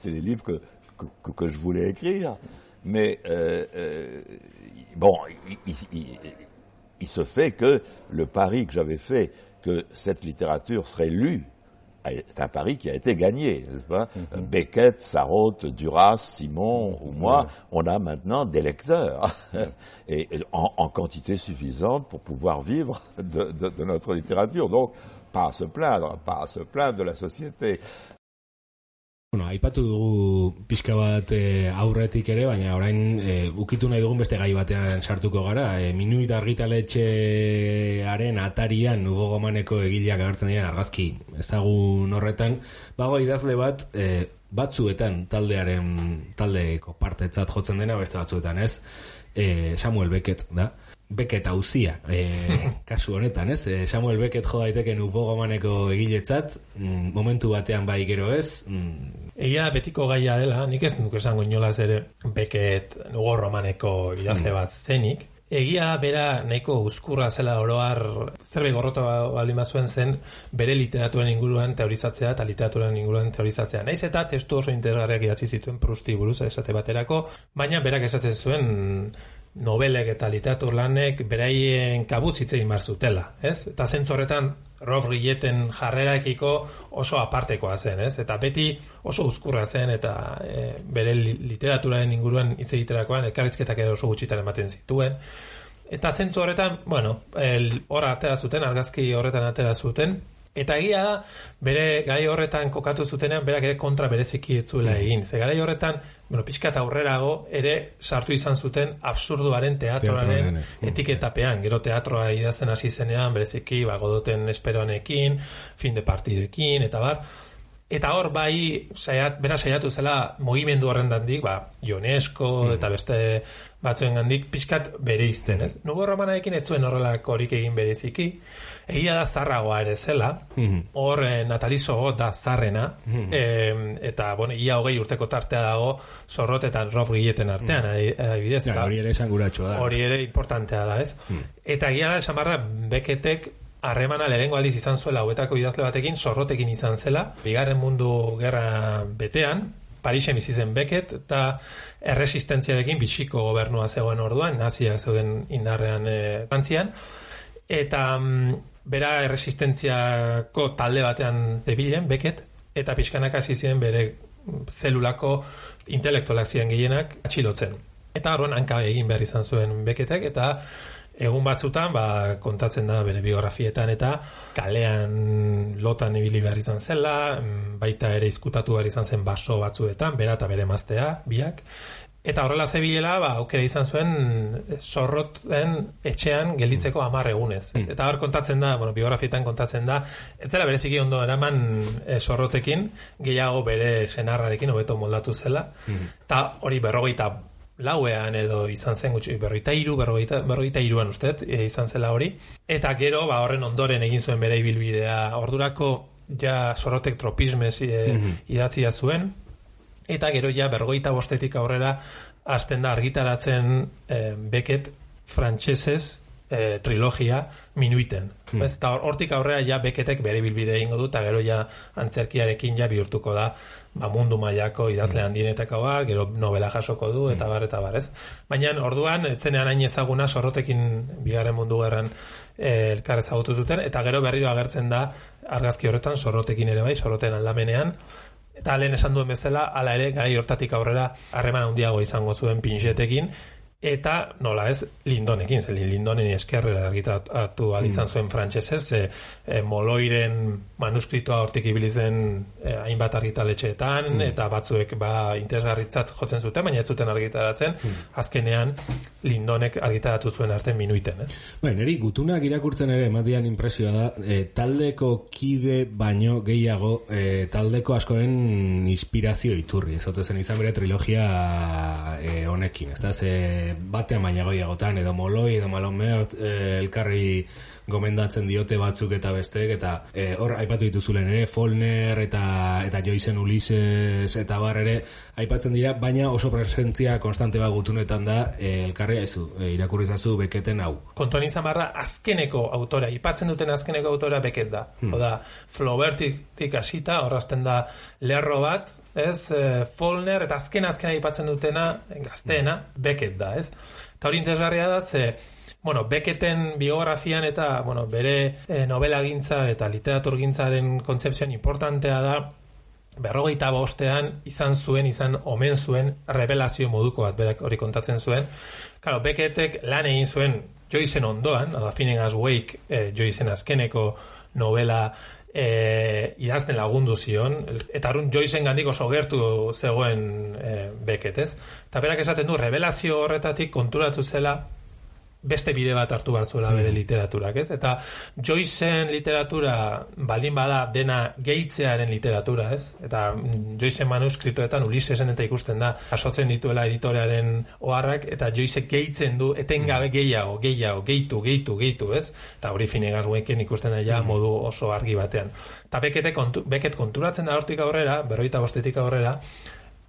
des livres que, que, que- que je voulais écrire. Mais euh, euh, bon, il, il- il- il se fait que le pari que j'avais fait que cette littérature serait lue, c'est un pari qui a été gagné, n'est-ce pas? Beckett, Sarraute, Duras, Simon ou moi, on a maintenant des lecteurs. Et, et en, en quantité suffisante pour pouvoir vivre de, de- de notre littérature. Donc, pas à se plaindre, pas à se plaindre de la société. Bueno, aipatu dugu pixka bat e, aurretik ere, baina orain e, ukitu nahi dugun beste gai batean sartuko gara. E, minuit argitaletxearen atarian nubo gomaneko egileak agertzen diren argazki ezagun horretan, bago idazle bat e, batzuetan taldearen taldeko partetzat jotzen dena, beste batzuetan ez, e, Samuel Beckett da. Beckett hauzia, e, kasu honetan, ez? E, Samuel Beckett jo daiteke nubo gomaneko egiletzat, mm, momentu batean bai gero ez, mm, Egia betiko gaia dela, nik ez nuke esango inolaz ere beket nugo romaneko idazle bat zenik. Egia bera nahiko uzkurra zela oroar zerbait gorrota baldin bazuen zen bere literaturen inguruan teorizatzea eta literaturen inguruan teorizatzea. Naiz eta testu oso interesgarriak idatzi zituen Prusti buruz esate baterako, baina berak esaten zuen nobelek eta literatur lanek beraien kabutz hitz egin behar zutela, ez? Eta zentzu horretan Rolf Rilleten jarrerakiko oso apartekoa zen, ez? Eta beti oso uzkurra zen eta e, bere li- literaturaren inguruan hitz egiterakoan elkarrizketak ere oso gutxitan ematen zituen. Eta zentzu horretan, bueno, el, hor atera zuten, argazki horretan atera zuten, Eta egia da, bere gai horretan kokatu zutenean, berak ere kontra bereziki ez zuela egin. Ze gai horretan, bueno, pixka eta aurrerago, ere sartu izan zuten absurduaren teatroaren eh. etiketapean. Gero teatroa idazten hasi zenean, bereziki, ba, godoten esperonekin, fin de partidekin, eta bar. Eta hor bai, saiat, bera saiatu zela mugimendu horren dandik, ba, UNESCO eta beste batzuen gandik pixkat bere izten, ez? Nugo romanaekin ez zuen horrelako horik egin bereziki. Egia da zarragoa ere zela, hor eh, Natali Sogot da zarrena, em, eta, bueno, ia hogei urteko tartea dago zorrot eta rof gileten artean, adi- adibidez. Ja, hori ere esan guratxoa da. Hori ere importantea da, ez? Eta egia da, esan barra, beketek harremana lehenengo aldiz izan zuela hauetako idazle batekin, zorrotekin izan zela, bigarren mundu gerra betean, Parisen bizi zen Beckett eta erresistentziarekin bitxiko gobernua zegoen orduan, naziak zeuden indarrean e, Frantzian, eta mm, bera erresistentziako talde batean debilen, Beckett, eta pixkanak hasi ziren bere zelulako intelektualak ziren gehienak atxilotzen. Eta horren hanka egin behar izan zuen Beckettek, eta egun batzutan ba, kontatzen da bere biografietan eta kalean lotan ibili behar izan zela, mm, baita ere izkutatu behar izan zen baso batzuetan, bera eta bere maztea, biak, Eta horrela zebilela, ba, aukera izan zuen eh, zorroten etxean gelditzeko hamar egunez. ez? Eta hor kontatzen da, bueno, biografietan kontatzen da, ez zela bereziki ondo eraman e, zorrotekin, gehiago bere senarrarekin hobeto moldatu zela. Eta hori berrogeita lauean edo izan zen gutxi, berrogeita iru, berrogeita, berrogeita iruan ustet, e, izan zela hori. Eta gero, ba, horren ondoren egin zuen bere ibilbidea. Ordurako ja zorrotek tropismez e, idatzia zuen, eta gero ja bergoita bostetik aurrera hasten da argitaratzen eh, beket frantsesez e, trilogia minuiten. Ez, eta hor- hortik aurrera ja beketek bere bilbide egingo du, eta gero ja antzerkiarekin ja bihurtuko da ba, mundu mailako idazle handienetako bat, gero novela jasoko du, eta bar, eta bar, ez? Baina orduan, etzenean hain ezaguna sorrotekin bigarren mundu gerran eh, elkar ezagutu zuten, eta gero berriro agertzen da argazki horretan sorrotekin ere bai, sorroten aldamenean, eta lehen esan duen bezala, hala ere, garai hortatik aurrera harreman handiago izango zuen pinxetekin, eta nola ez lindonekin, ze lindonen eskerrera argitaratu izan zuen frantsesez, ze e, moloiren manuskritoa hortik ibili zen e, hainbat argitaletxeetan, eta batzuek ba interesgarritzat jotzen zuten, baina ez zuten argitaratzen, azkenean lindonek argitaratu zuen arte minuiten, ez? Bai, neri gutunak irakurtzen ere emadian impresioa da, e, taldeko kide baino gehiago e, taldeko askoren inspirazio iturri, ez ote zen izan bere trilogia e, honekin, ez da, ze batean baina gehiagotan, edo moloi, edo malomeo, e, elkarri gomendatzen diote batzuk eta besteek eta e, hor aipatu dituzulen ere Folner eta eta Joycen Ulises eta bar ere aipatzen dira baina oso presentzia konstante bat gutunetan da e, elkarri ezu e, irakurri zazu beketen hau kontuan izan barra azkeneko autora, ipatzen duten azkeneko autora beket da. Hmm. Oda, Flaubertik hasita, horrazten da lerro bat, ez, e, Follner, eta azken azkena ipatzen dutena, gazteena, beket da, ez. Eta hori interesgarria da, ze, bueno, Becketen biografian eta, bueno, bere e, novela gintza eta literaturgintzaren kontzepzioan importantea da, berrogeita bostean izan zuen, izan omen zuen revelazio moduko bat, berak hori kontatzen zuen. Claro, Becketek lan egin zuen Joycen ondoan, da Finnegan's Wake, eh, Joycen azkeneko novela e, idazten lagundu zion, eta arun Joycen gandik oso gertu zegoen e, Beckett, ez? Eta berak esaten du, revelazio horretatik konturatu zela beste bide bat hartu behar zuela bere literaturak, ez? Eta Joycen literatura baldin bada dena gehitzearen literatura, ez? Eta mm, Joycen manuskritoetan Ulisesen eta ikusten da jasotzen dituela editorearen oharrak eta Joyce gehitzen du etengabe gehiago, gehiago, gehitu, gehitu, gehitu, ez? Eta hori Finnegan's Waken ikusten da ja modu oso argi batean. Eta Beckett kontu, Beckett konturatzen da hortik aurrera, berroita bostetik aurrera,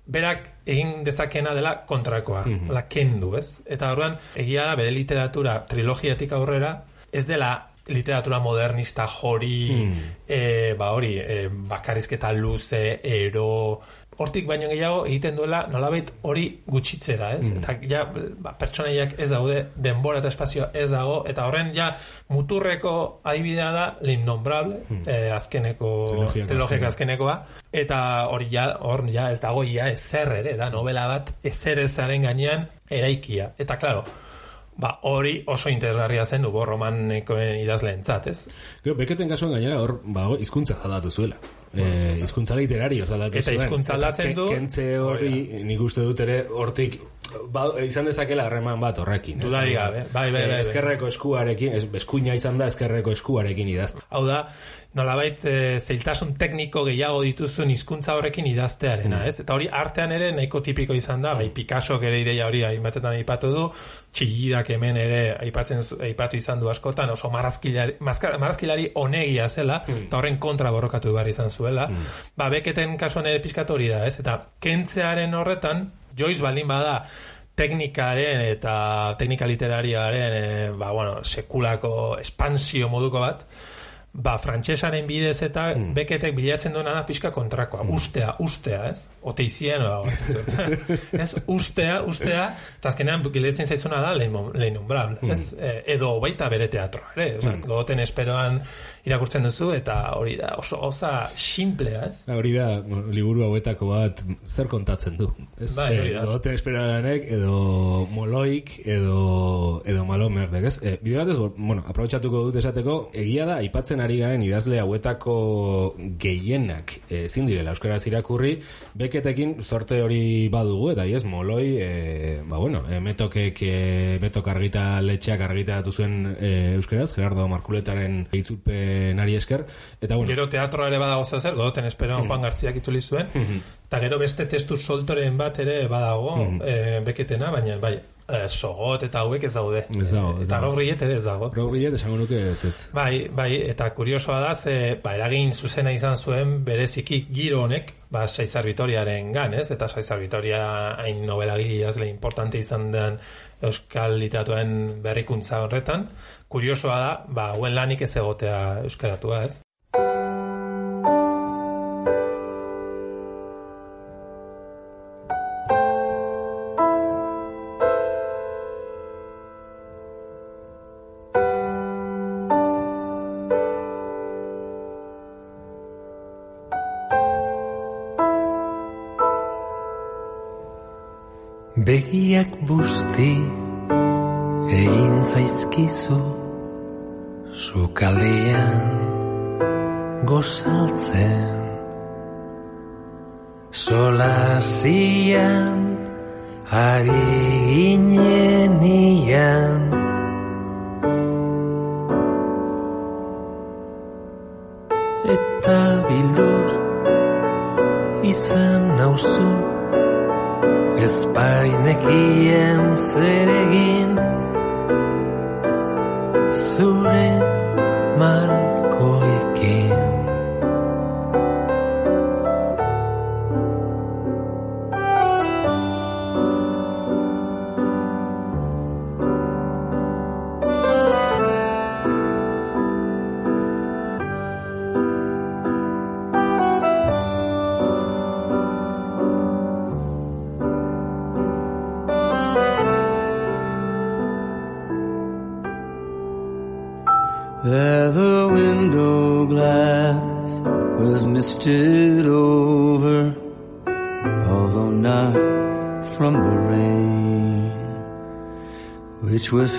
berak egin dezakena dela kontrakoa, la kendu, ez? Eta orduan egia da bere literatura trilogiatik aurrera ez dela literatura modernista jori, eh, ba hori, e, bakarrizketa luze, ero, hortik baino gehiago egiten duela nolabait hori gutxitzera, ez? Eta ja ba, pertsonaiak ez daude, denbora eta espazioa ez dago, eta horren ja muturreko adibidea da l'innombrable, eh, azkeneko azkena. azkenekoa, eta hori ja, hor ja ez dago ia ezer ere, da novela bat ezer ezaren gainean eraikia. Eta claro, ba, hori oso interesgarria zen ubo romanekoen idazleentzat, ez? Gero, beketen kasuan gainera hor, ba, hizkuntza aldatu zuela. Eh, hizkuntza literario aldatu Eta hizkuntza Eta aldatzen du. Kentze hori, nik uste dut ere, hortik, ba, izan dezakela harreman bat horrekin. Dudarik gabe, bai, bai, bai, bai. Ezkerreko eskuarekin, eskuina izan da ezkerreko eskuarekin idazten. Hau da, nolabait e, zeiltasun tekniko gehiago dituzun hizkuntza horrekin idaztearena, ez? Eta hori artean ere nahiko tipiko izan da, bai Picasso ere ideia hori hainbatetan aipatu du, txillidak hemen ere aipatzen aipatu izan du askotan, oso marrazkilari, mazka- marrazkilari onegia zela, eta horren kontra borrokatu behar izan zuela. Ba, beketen kasuan ere pixkatu hori da, ez? Eta kentzearen horretan, Joyce baldin bada, teknikaren eta teknika literariaren e, ba, bueno, sekulako espansio moduko bat, ba, frantsesaren bidez eta Mm. beketek bilatzen duena da pixka kontrakoa. Ustea, ustea, ez? Oteizien, o, ez? Ustea, ustea, eta azkenean giletzen zaizuna da lehen umbral, Mm. ez? E, edo baita bere teatroa, ere? Osa, Gogoten esperoan irakurtzen duzu, eta hori da oso oza simplea, ez? Hori da, liburu hauetako bat zer kontatzen du. Ez? Bai, hori da. Goten esperaranek, edo moloik, edo, edo malomerdek, ez? E, bide batez, bueno, aprobetxatuko dut esateko, egia da, aipatzen ari garen idazle hauetako gehienak e, ezin direla euskaraz irakurri, beketekin sorte hori badugu, eta ez, moloi, e, ba bueno, e, metokek, e, metok argita letxeak argitaratu zuen e, euskaraz, Gerardo Markuletaren itzulpenari esker, eta bueno, Gero teatroa ere badago zer godoten esperoan Juan Gartziak itzuli zuen, eta gero beste testu soltoren bat ere badago, eh, beketena, baina bai, eh, sogot eta hauek ez daude. Ez dago, ez eta dago. Ere ez dago. Robrillet esango nuke ez ez. Bai, bai, eta kuriosoa da, ze, ba, eragin zuzena izan zuen bereziki giro honek, ba, Saizar Vitoriaren gan, ez? Eta Saizar Vitoria hain novela azle importante izan den Euskal Literatuaren berrikuntza horretan. Kuriosoa da, ba, hauen lanik ez egotea euskaratua, ez? Begiak busti egin zaizkizu Sukaldean gozaltzen. Solazian ari ginenian Eta Ez bainekien zer egin Zure markoekin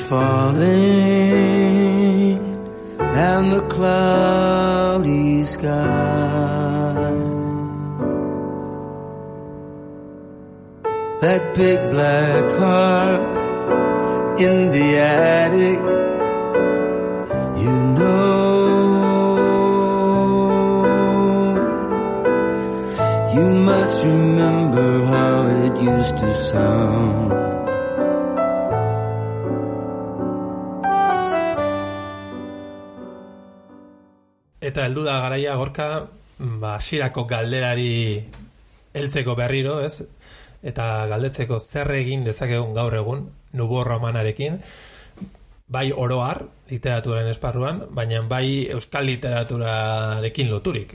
falling, and the cloudy sky. That big black harp heldu da garaia gorka, ba, hasierako galderari heltzeko berriro, ez? Eta galdetzeko zer egin dezakegun gaur egun, nubo romanarekin, bai oroar literaturaren esparruan, baina bai euskal literaturarekin loturik.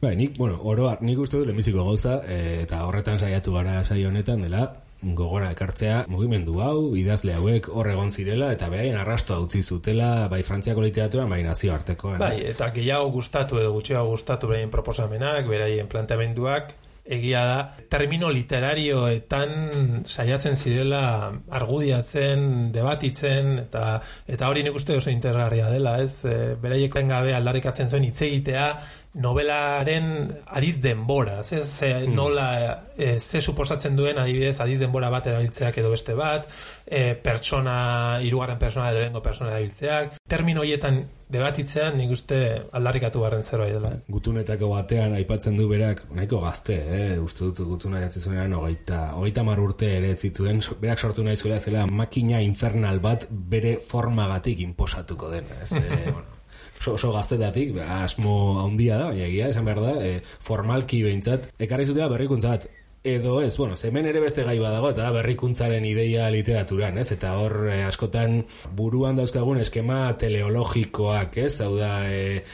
Bai, nik, bueno, oroar, nik uste dut lehenbiziko gauza, e, eta horretan saiatu gara saio honetan dela, gogora ekartzea mugimendu hau, idazle hauek hor egon zirela, eta beraien arrastoa utzi zutela, bai frantziako literatura, bai nazioartekoan. Bai, eta gehiago gustatu edo gutxiago gustatu beraien proposamenak, beraien planteamenduak, egia da, termino literarioetan saiatzen zirela argudiatzen, debatitzen, eta eta hori nik uste oso interesgarria dela, ez? E, beraiek gabe aldarrikatzen zuen hitz egitea novelaren adiz denbora, ez? Ze, nola, e, ze suposatzen duen adibidez adiz denbora bat erabiltzeak edo beste bat, e, pertsona, hirugarren pertsona edo lehengo pertsona erabiltzeak, termino horietan debatitzean nik uste aldarrikatu barren zerbait dela. Gutunetako batean aipatzen du berak, nahiko gazte, eh? uste dut gutuna jatzi zuenean, hogeita, hogeita mar urte ere zituen, berak sortu nahi zuela zela makina infernal bat bere formagatik inposatuko den. Ez, eh, bueno, oso, oso gaztetatik, ba, asmo handia da, baina egia, esan behar da, eh, formalki behintzat, ekarri zutela berrikuntzat, edo ez, bueno, hemen ere beste gai badago, eta da berrikuntzaren ideia literaturan, ez? Eta hor eh, askotan buruan dauzkagun eskema teleologikoak, ez? Hau da, e,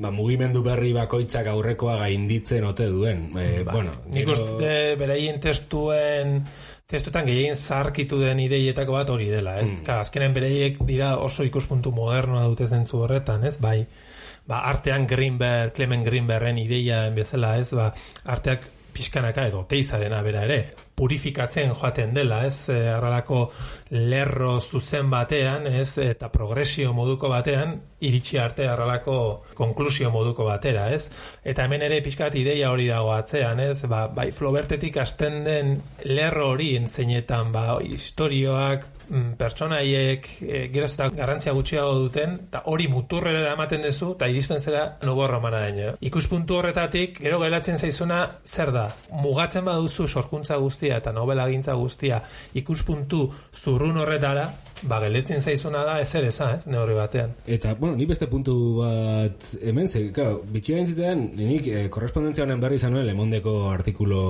ba, mugimendu berri bakoitzak aurrekoa gainditzen ote duen. E, bueno, Nik gero- beraien testuen testuetan gehien zarkitu den ideietako bat hori dela, ez? Mm. azkenen beraiek dira oso ikuspuntu modernoa dute zentzu horretan, ez? Bai, ba, artean Greenberg, Clement Greenbergen ideiaen bezala, ez? Ba, arteak pixkanaka edo teizarena bera ere, purifikatzen joaten dela, ez? Arralako lerro zuzen batean, ez? Eta progresio moduko batean, iritsi arte arralako konklusio moduko batera, ez? Eta hemen ere pixkat ideia hori dago atzean, ez? Ba, bai, Flaubertetik hasten den lerro hori entzeinetan, ba, historioak, mm, pertsonaiek e, geroz eta garrantzia gutxiago duten, eta hori muturrera ematen duzu, eta iristen zera nubo romana daino. Ikuspuntu horretatik, gero geratzen zaizuna, zer da? Mugatzen baduzu sorkuntza guztia eta novela gintza guztia ikuspuntu zurrun horretara, ba, geletzen zaizuna da ezer eza, ez, neurri batean. Eta, bueno, ni beste puntu bat hemen, ze, claro, bitxia gintzitzen, nik eh, korrespondentzia honen berri izan nuen lemondeko artikulo,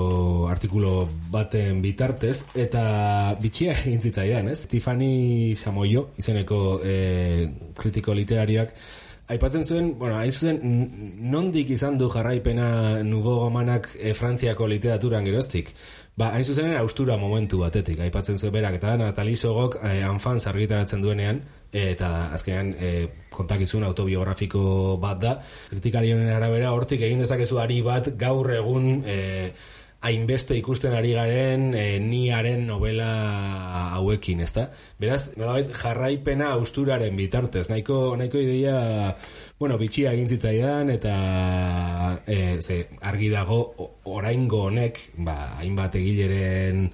artikulo baten bitartez, eta bitxia gintzitzaidan, ez? Tiffany Samoyo, izeneko eh, kritiko literarioak, Aipatzen zuen, bueno, hain zuzen, n- nondik izan du jarraipena nubo gomanak e, Frantziako literaturan geroztik? Ba, hain zuzen, austura momentu batetik, aipatzen zuen berak, eta Natali Sogok e, anfan argitaratzen duenean, e, eta azkenean e, kontakizun autobiografiko bat da, kritikarionen arabera, hortik egin dezakezu ari bat gaur egun e, hainbeste ikusten ari garen e, niaren novela hauekin, ezta? Beraz, nolabait jarraipena austuraren bitartez, nahiko, nahiko ideia, bueno, bitxia egin zitzaidan, eta e, ze, argi dago oraingo honek, ba, hainbat egileren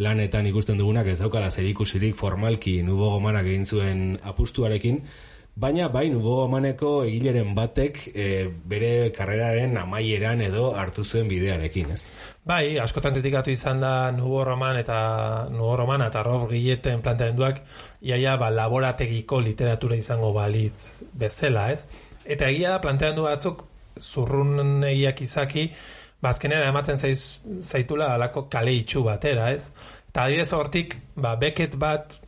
lanetan ikusten dugunak ez daukala zerikusirik formalki nubo gomanak egin zuen apustuarekin, Baina bai nubo gomaneko egileren batek e, bere karreraren amaieran edo hartu zuen bidearekin, ez? Bai, askotan kritikatu izan da Nubo Roman eta Nubo Roman eta Rob Gilleten planteamenduak iaia ba, laborategiko literatura izango balitz bezala, ez? Eta egia da planteamendu batzuk zurrun egiak izaki, ba, azkenean ematen zaiz, zaitula alako kale itxu batera, ez? Eta adibidez hortik, ba, beket bat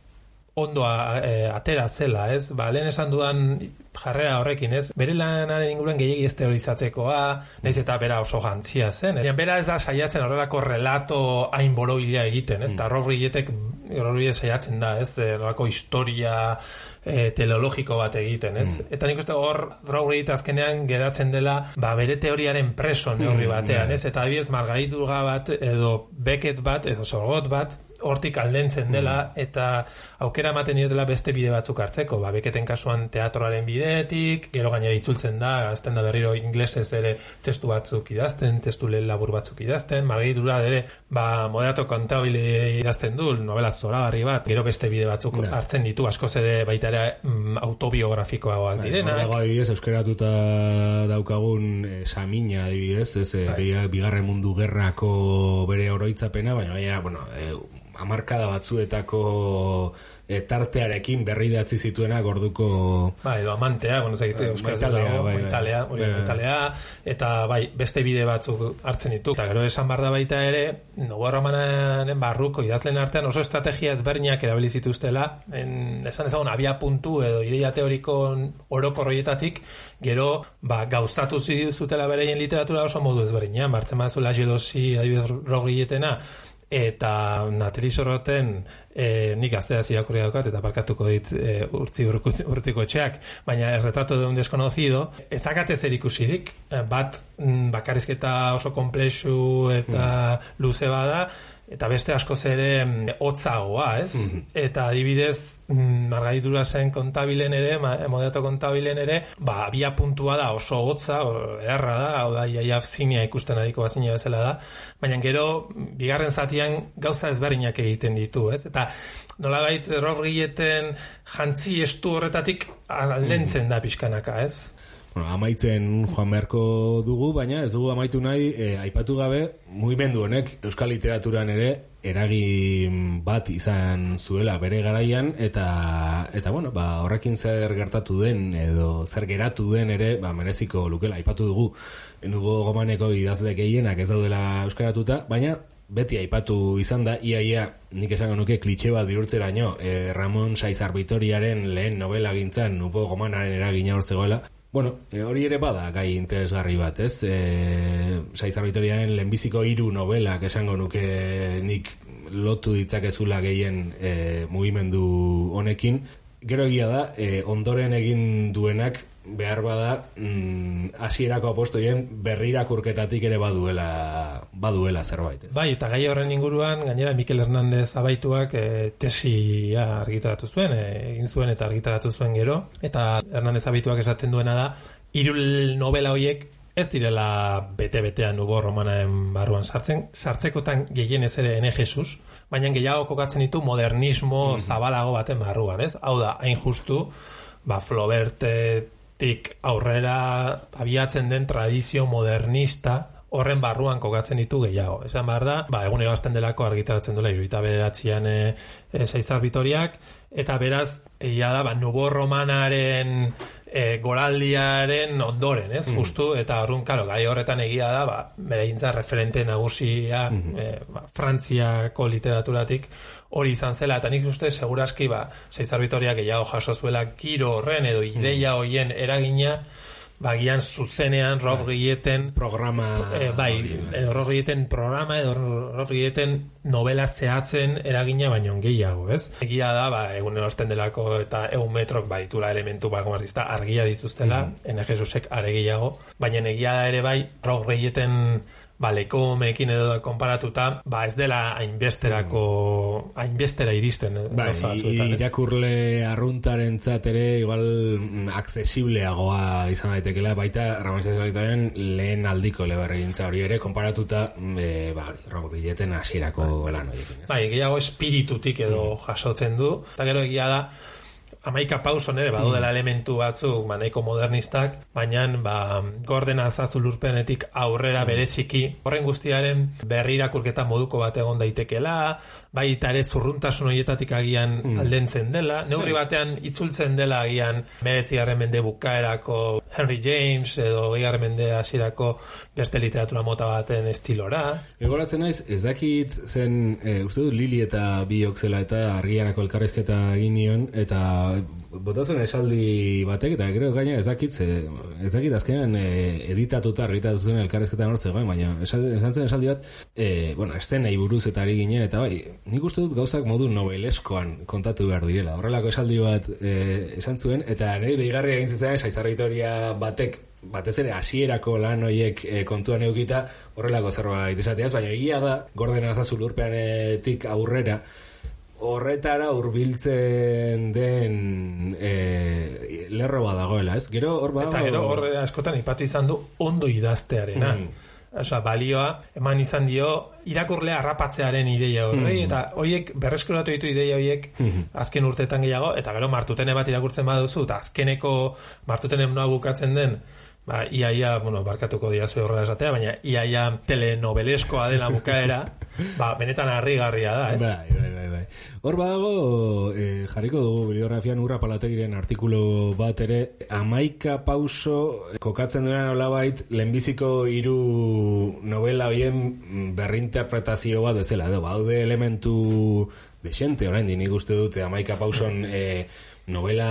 ondo a- e, atera zela, ez? Ba, lehen esan dudan jarrera horrekin, ez? Bere lanaren inguruan gehiagi ez teorizatzekoa, naiz eta bera oso gantzia zen. Ez? Bera ez da saiatzen horrelako relato hain borobila egiten, ez? Mm. Rorrietek Rorrie saiatzen da, ez? E, Horrelako historia e, teleologiko bat egiten, ez? Eta nik uste hor Rorriet azkenean geratzen dela ba, bere teoriaren preso neurri batean, ez? Eta adibidez Margariturga bat edo Beckett bat edo Sorgot bat hortik aldentzen dela eta aukera ematen diotela beste bide batzuk hartzeko. Ba, beketen kasuan teatroaren bidetik, gero gainera itzultzen da, azten da berriro inglesez ere testu batzuk idazten, testu labur batzuk idazten, margidura ere, ba, moderato kontabile idazten du, novela zoragarri bat, gero beste bide batzuk Da. hartzen ditu, askoz ere baita ere mm, autobiografikoagoak direnak. Dago adibidez, euskeratuta daukagun e, samina adibidez, ez, e, biga- bigarren mundu gerrako bere oroitzapena, baina baina, bueno, e, amarkada batzuetako e, tartearekin berri datzi zituena gorduko Ba, edo amantea, bueno, ez Bai, euskaraz dago, bai, bai. maitalea, hori Bai, bai. maitalea, eta bai, beste bide batzuk hartzen ditu. Eta gero esan bar da baita ere, Nogo Romanaren barruko idazlen artean oso estrategia ezberdinak erabili zituztela, en, esan ezagun abia puntu edo ideia teoriko orokorroietatik, gero, ba, gauzatu zi- zutela bereien literatura oso modu ezberdinean, bartzen bazu la jelosi adibidez rogrietena, eta Natali Sorroten e, nik gaztea irakurri daukat eta parkatuko dit e, urtzi urtiko etxeak, baina el retrato de un desconocido ez dakate zer ikusirik. Eh, bat mm, bakarrizketa oso komplexu eta luze bada eta beste askoz ere mm, hotzagoa, ez? Eta adibidez, mm, Margaritura zen kontabilen ere, moderato kontabilen ere, ba, abia puntua da oso hotza, o, ederra da, hau da, iaia zinea ikusten ariko bazina bezala da, baina gero, bigarren zatian gauza ezberdinak egiten ditu, ez? Eta nolabait rogrieten jantzi estu horretatik aldentzen da pixkanaka, ez? Bueno, amaitzen joan beharko dugu, baina ez dugu amaitu nahi, e, aipatu gabe, mugimendu honek euskal literaturan ere eragin bat izan zuela bere garaian eta eta bueno, ba, horrekin zer gertatu den edo zer geratu den ere, ba, mereziko lukela. Aipatu dugu nubo gomaneko idazle gehienak ez daudela euskaratuta, baina beti aipatu izan da, ia ia nik esango nuke klitxe bat bihurtzeraino e, Ramon Saizar Vitoriaren lehen novela gintzan nubo gomanaren eragina hor zegoela Bueno, e, hori ere bada gai interesgarri bat, ez? E, Saizar Vitoriaren lehenbiziko hiru novelak esango nuke nik lotu ditzakezula gehien e, mugimendu honekin. Gero egia da, e, ondoren egin duenak behar bada mm, hasierako apostoien berrirakurketatik ere baduela baduela zerbait, ez? Bai, eta gai horren inguruan, gainera Mikel Hernandez abaituak e, tesia argitaratu zuen, e, egin zuen eta argitaratu zuen gero, eta Hernandez abaituak esaten duena da, irul novela hoiek ez direla bete-betean nubo romanaren barruan sartzen, sartzekotan gehienez ere ene Jesus, baina gehiago kokatzen ditu modernismo zabalago baten barruan, ez? Hau da, hain justu, ba, Flaubertetik aurrera abiatzen den tradizio modernista horren barruan kokatzen ditu gehiago. Esan behar da, ba, egun egazten delako argitaratzen duela, iruita bederatzean e, e, seizar bitoriak, eta beraz, egia da, ba, nubo romanaren e, goraldiaren ondoren, ez, justu, eta horren, karo, gai horretan egia da, ba, bere referente nagusia e, ba, Frantziako literaturatik hori izan zela, eta nik uste, seguraski, ba, seizar bitoriak gehiago jaso zuela giro horren edo ideia hoien eragina, bagian zuzenean Rolf Gilleten programa eh, bai, edo Rolf Gilleten programa edo Rolf Gilleten novela zehatzen eragina baino gehiago, ez? Egia da, ba, egun erosten delako eta egun metrok baditula elementu bagomarrizta argia dituztela, mm -hmm. ene Jesusek are gehiago, baina egia da ere bai Rolf Gilleten ba, lekomekin edo konparatuta, ba, ez dela hainbesterako, hainbestera iristen. eh, Bai, irakurle arruntaren ere igual mm, accesibleagoa izan daitekela, baita Ramon lehen aldiko leberregintza hori ere, konparatuta, e, ba, Robo Billeten hasierako lan horiekin. Bai, gehiago espiritutik edo jasotzen du. Eta gero egia da, amaika pauson ere, badudela elementu batzuk, ba, nahiko modernistak, baina ba, gordena azazu lurpenetik aurrera bereziki, horren guztiaren berrirakurketa moduko bat egon daitekela, bai eta ere zurruntasun horietatik agian aldentzen dela, neurri batean itzultzen dela agian meretzigarren mende bukaerako Henry James edo gehiarren mende hasierako beste literatura mota baten estilora. Egoratzen naiz, ez dakit zen, e, uste dut Lili eta biok zela eta argianako elkarrezketa egin nion, eta botazuen esaldi batek, eta gero gaina ez dakit, ze, ez dakit azkenean e, editatuta argitatu zuen elkarrezketa nortze zegoen, baina esan zen esaldi bat, e, bueno, estenei buruz eta ari ginen, eta bai, nik uste dut gauzak modu nobeleskoan kontatu behar direla. Horrelako esaldi bat e, esan zuen, eta nire deigarria egin zitzen, saizarritoria batek batez ere hasierako lan hoiek e, kontuan eukita horrelako zerbait esateaz, baina egia da gorden azazu lurpeanetik aurrera horretara hurbiltzen den e, lerro badagoela, ez? Gero hor badago... Eta gero horre askotan ipatu izan du ondo idaztearena. Mm. Osea, balioa eman izan dio irakurlea harrapatzearen ideia horrei eta hoiek berreskuratu ditu ideia hoiek azken urteetan gehiago eta gero martutene bat irakurtzen baduzu eta azkeneko martutene noa bukatzen den ba, iaia, bueno, barkatuko diazu horrela esatea, baina iaia telenobeleskoa dela bukaera, ba, benetan harrigarria da, ez? Bai, bai, bai, bai. Hor badago, eh, jarriko dugu bibliografian urra palategiren artikulu bat ere, amaika pauso kokatzen duena nolabait, lehenbiziko hiru novela hoien berrinterpretazio bat bezala, edo, baude elementu desente, orain nik uste dute amaika pauson eh, novela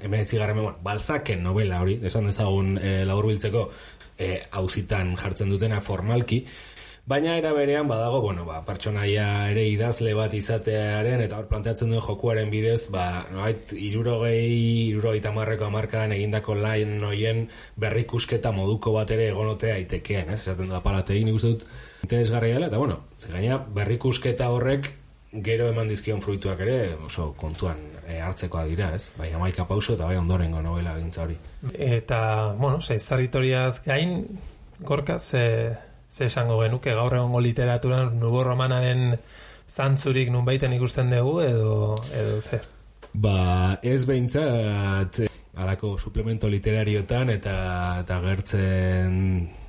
emeretzi garren, bueno, balzaken novela hori, esan dezagun e, laburbiltzeko e, hauzitan jartzen dutena formalki, Baina era berean badago, bueno, ba, pertsonaia ere idazle bat izatearen eta hor planteatzen duen jokuaren bidez, ba, noait, irurogei, irurogei tamarreko amarkadan egindako lain noien berrikusketa moduko bat ere egonotea aitekeen, ez? Esaten da palategin nik uste dut interesgarria eta bueno, ze gaina berrikusketa horrek gero eman dizkion fruituak ere oso kontuan e, hartzekoa dira, ez? Bai, amaika pauso eta bai ondorengo novela gintza hori. Eta, bueno, seiz territoriaz gain, gorka, ze, ze esango genuke gaur egongo literaturan nubo romanaren zantzurik nunbaiten ikusten dugu edo, edo zer. Ba, ez behintzat eh, alako suplemento literariotan eta, eta agertzen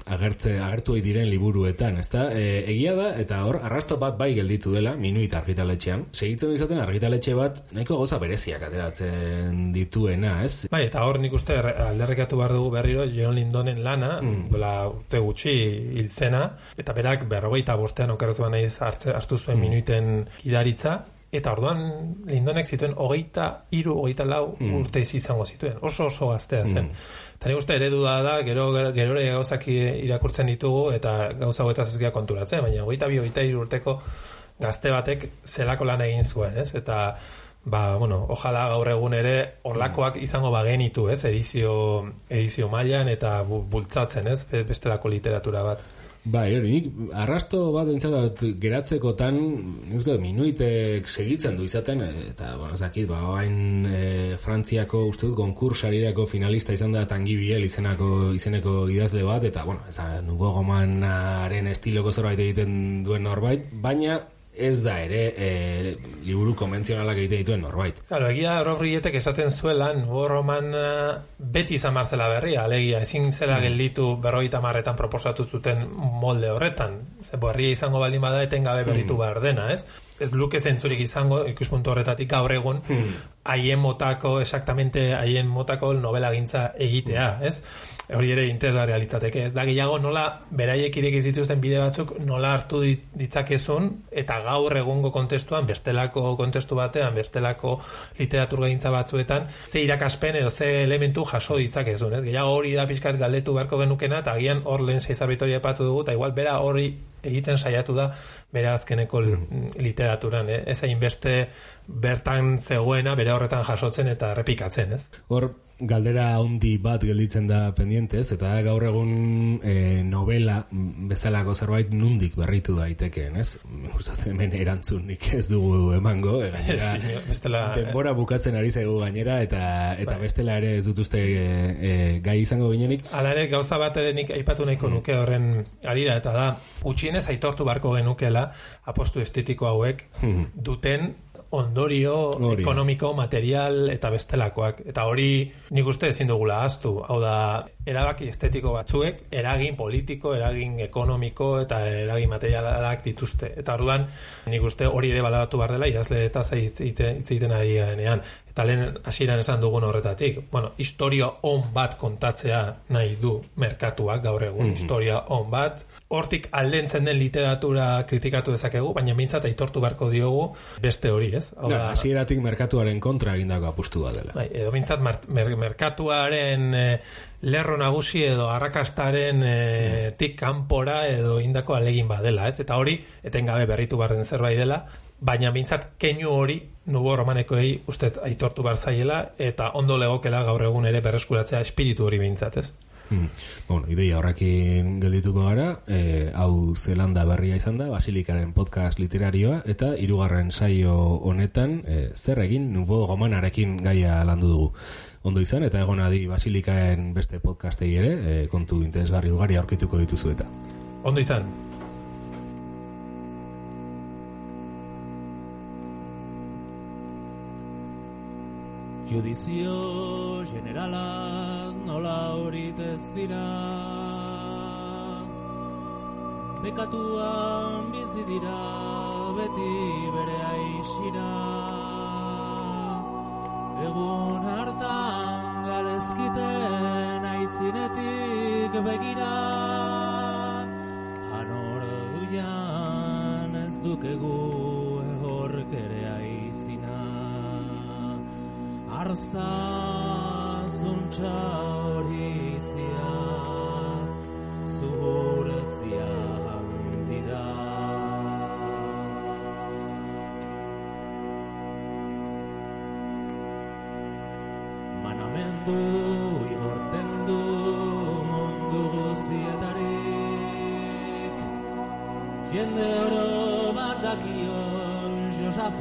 agertze, agertu diren liburuetan, ezta? E, egia da, eta hor, arrasto bat bai gelditu dela, minuit argitaletxean. Segitzen du izaten argitaletxe bat, nahiko goza bereziak ateratzen dituena, ez? Bai, eta hor nik uste er- alderrekatu behar dugu berriro John Lindonen lana, mm. dola urte gutxi hil zena, eta berak berrogeita bostean okerretu nahiz hartze, hartu zuen minuiten kidaritza, eta orduan Lindonek zituen hogeita iru, hogeita lau urte izango zituen. Oso oso gaztea zen. Eta nik uste eredu da da, gero, gero ere gauzak irakurtzen ditugu, eta gauza hauetaz ez gira konturatzen, baina hogeita bi, hogeita iru urteko gazte batek zelako lan egin zuen, ez? Eta ba, bueno, ojala gaur egun ere horlakoak izango bagenitu, ez? Edizio, edizio mailan eta bu- bultzatzen, ez? Be- Bestelako literatura bat. Bai, hori, nik arrasto bat entzatat geratzekotan, nik uste minuitek segitzen du izaten, eta, bueno, ez dakit, ba, hain e, Frantziako, uste dut, konkursarirako finalista izan da Tangi Biel izenako, izeneko idazle bat, eta, bueno, ez da, nugo gomanaren estiloko zerbait egiten duen norbait, baina ez da ere e, liburu konbentzionalak egite dituen norbait. Claro, egia Rodriguetek esaten zuela, nubo roman eh, beti izan marzela berria, alegia, ezin zela gelditu berroita marretan proposatu zuten molde horretan. Ze berria izango baldin bada etengabe berritu behar dena, ez? Ez luke zentzurik izango, ikuspuntu horretatik gaur egun, haien motako, exactamente haien motako novela gintza egitea, ez? Hori ere interesgarria litzateke, ez da gehiago nola beraiek ireki zituzten bide batzuk nola hartu dit- ditzakezun eta gaur egungo kontestuan, bestelako kontestu batean, bestelako literaturgintza batzuetan, ze irakaspen edo ze elementu jaso ditzakezun, ez? Gehiago hori da pixkat galdetu beharko genukena, eta agian hor lehen zeizar bitoria epatu dugu, eta igual bera hori egiten saiatu da bere azkeneko mm. literaturan, eh? ez hainbeste bertan zegoena bere horretan jasotzen eta errepikatzen, ez? Hor, galdera handi bat gelditzen da pendientez, eta gaur egun e, novela bezalako zerbait nundik berritu daitekeen, ez? Gustatzen hemen erantzunik ez dugu emango, e, gainera, bestela, denbora bukatzen ari zaigu gainera, eta eta Bai. bestela ere ez dut uste e, e, gai izango ginenik. Hala ere, gauza bat ere nik aipatu nahiko nuke horren arira, eta da, gutxienez aitortu barko genukela apostu estetiko hauek duten ondorio Hori. ekonomiko, material eta bestelakoak. Eta hori nik uste ezin dugula ahaztu. Hau da, erabaki estetiko batzuek, eragin politiko, eragin ekonomiko eta eragin materialak dituzte. Eta orduan, nik uste hori ere balabatu behar dela, idazle eta hitz egiten ari garenean. Eta lehen hasieran esan dugun horretatik, bueno, historia on bat kontatzea nahi du merkatuak gaur egun, historia on bat. Hortik aldentzen den literatura kritikatu dezakegu, baina mintzat aitortu beharko diogu beste hori, ez? Hasieratik merkatuaren kontra egindako apustu bat dela. Bai, edo bintzat mer mer merkatuaren eh, lerro nagusi edo arrakastaren eh, tik kanpora edo indako alegin badela, ez? Eta hori etengabe berritu barren zerbait dela, baina bintzat keinu hori nubo romanekoei uste aitortu behar zaiela eta ondo legokela gaur egun ere berreskuratzea espiritu hori bintzat, ez? Hmm. Bueno, ideia horrekin geldituko gara, e, hau Zelanda berria izan da, Basilikaren podcast literarioa, eta hirugarren saio honetan, e, zer egin, nubo gomanarekin gaia landu dugu. Ondo izan, eta egon adi Basilikaen beste podcastei ere, e, kontu interesgarri ugari aurkituko dituzu eta. Ondo izan, Judizio generalaz nola horit ez dira. Bekatuan bizi dira beti bere aixira. Egun hartan galezkiten aitzinetik begira Hanor duian ez dukegu ehork ere aizina. Arza zuntza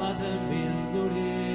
Adem bin Durim.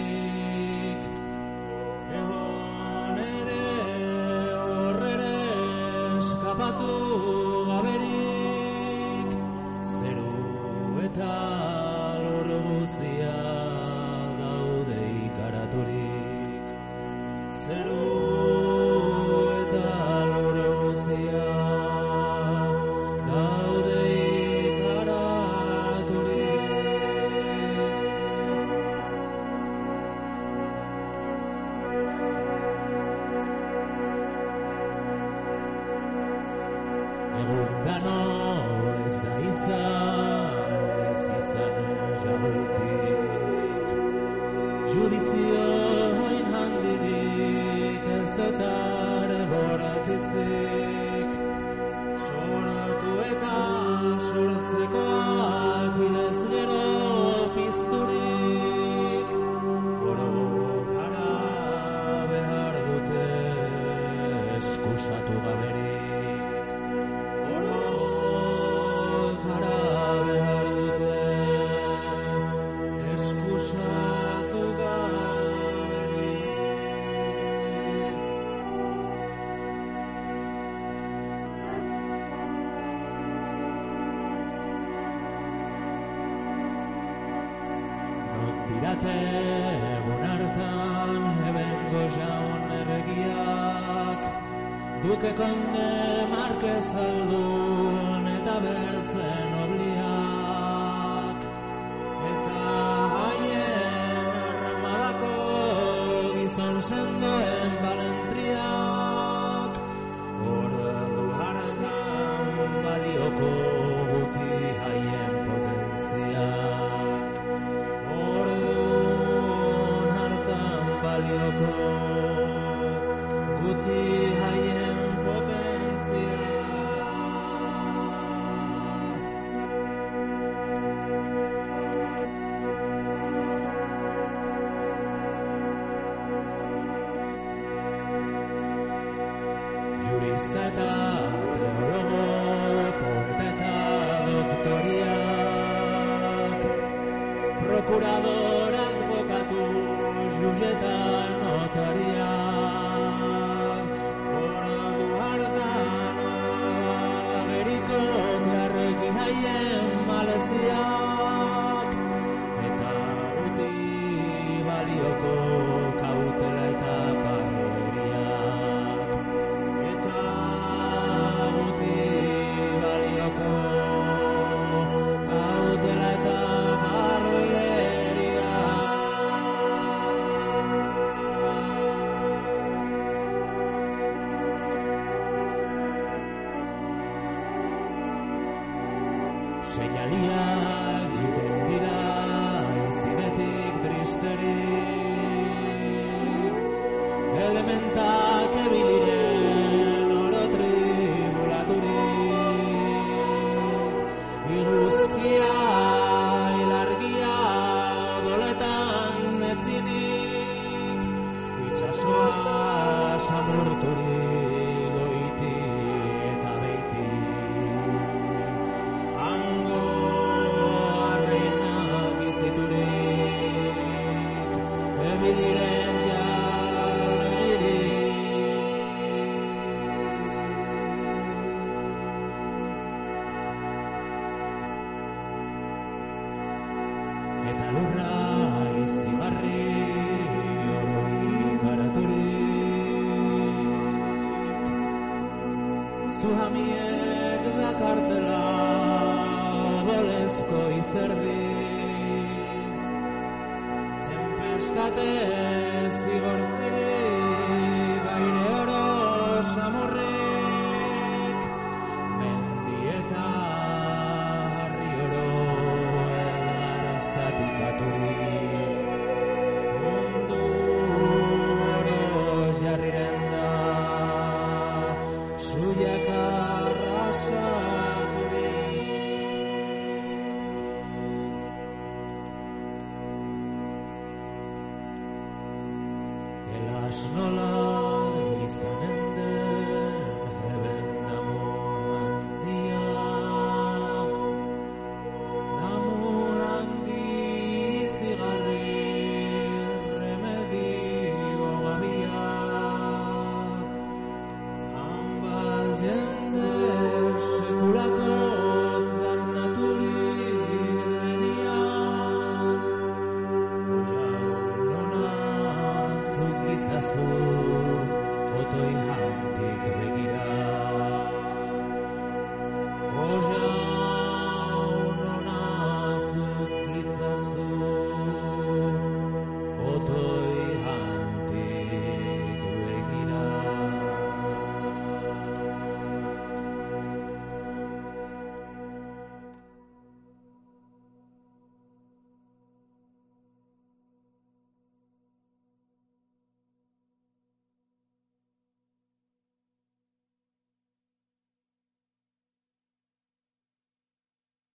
bete egun hartan hebengo jaun erregiak duke konde markez aldun eta bertzen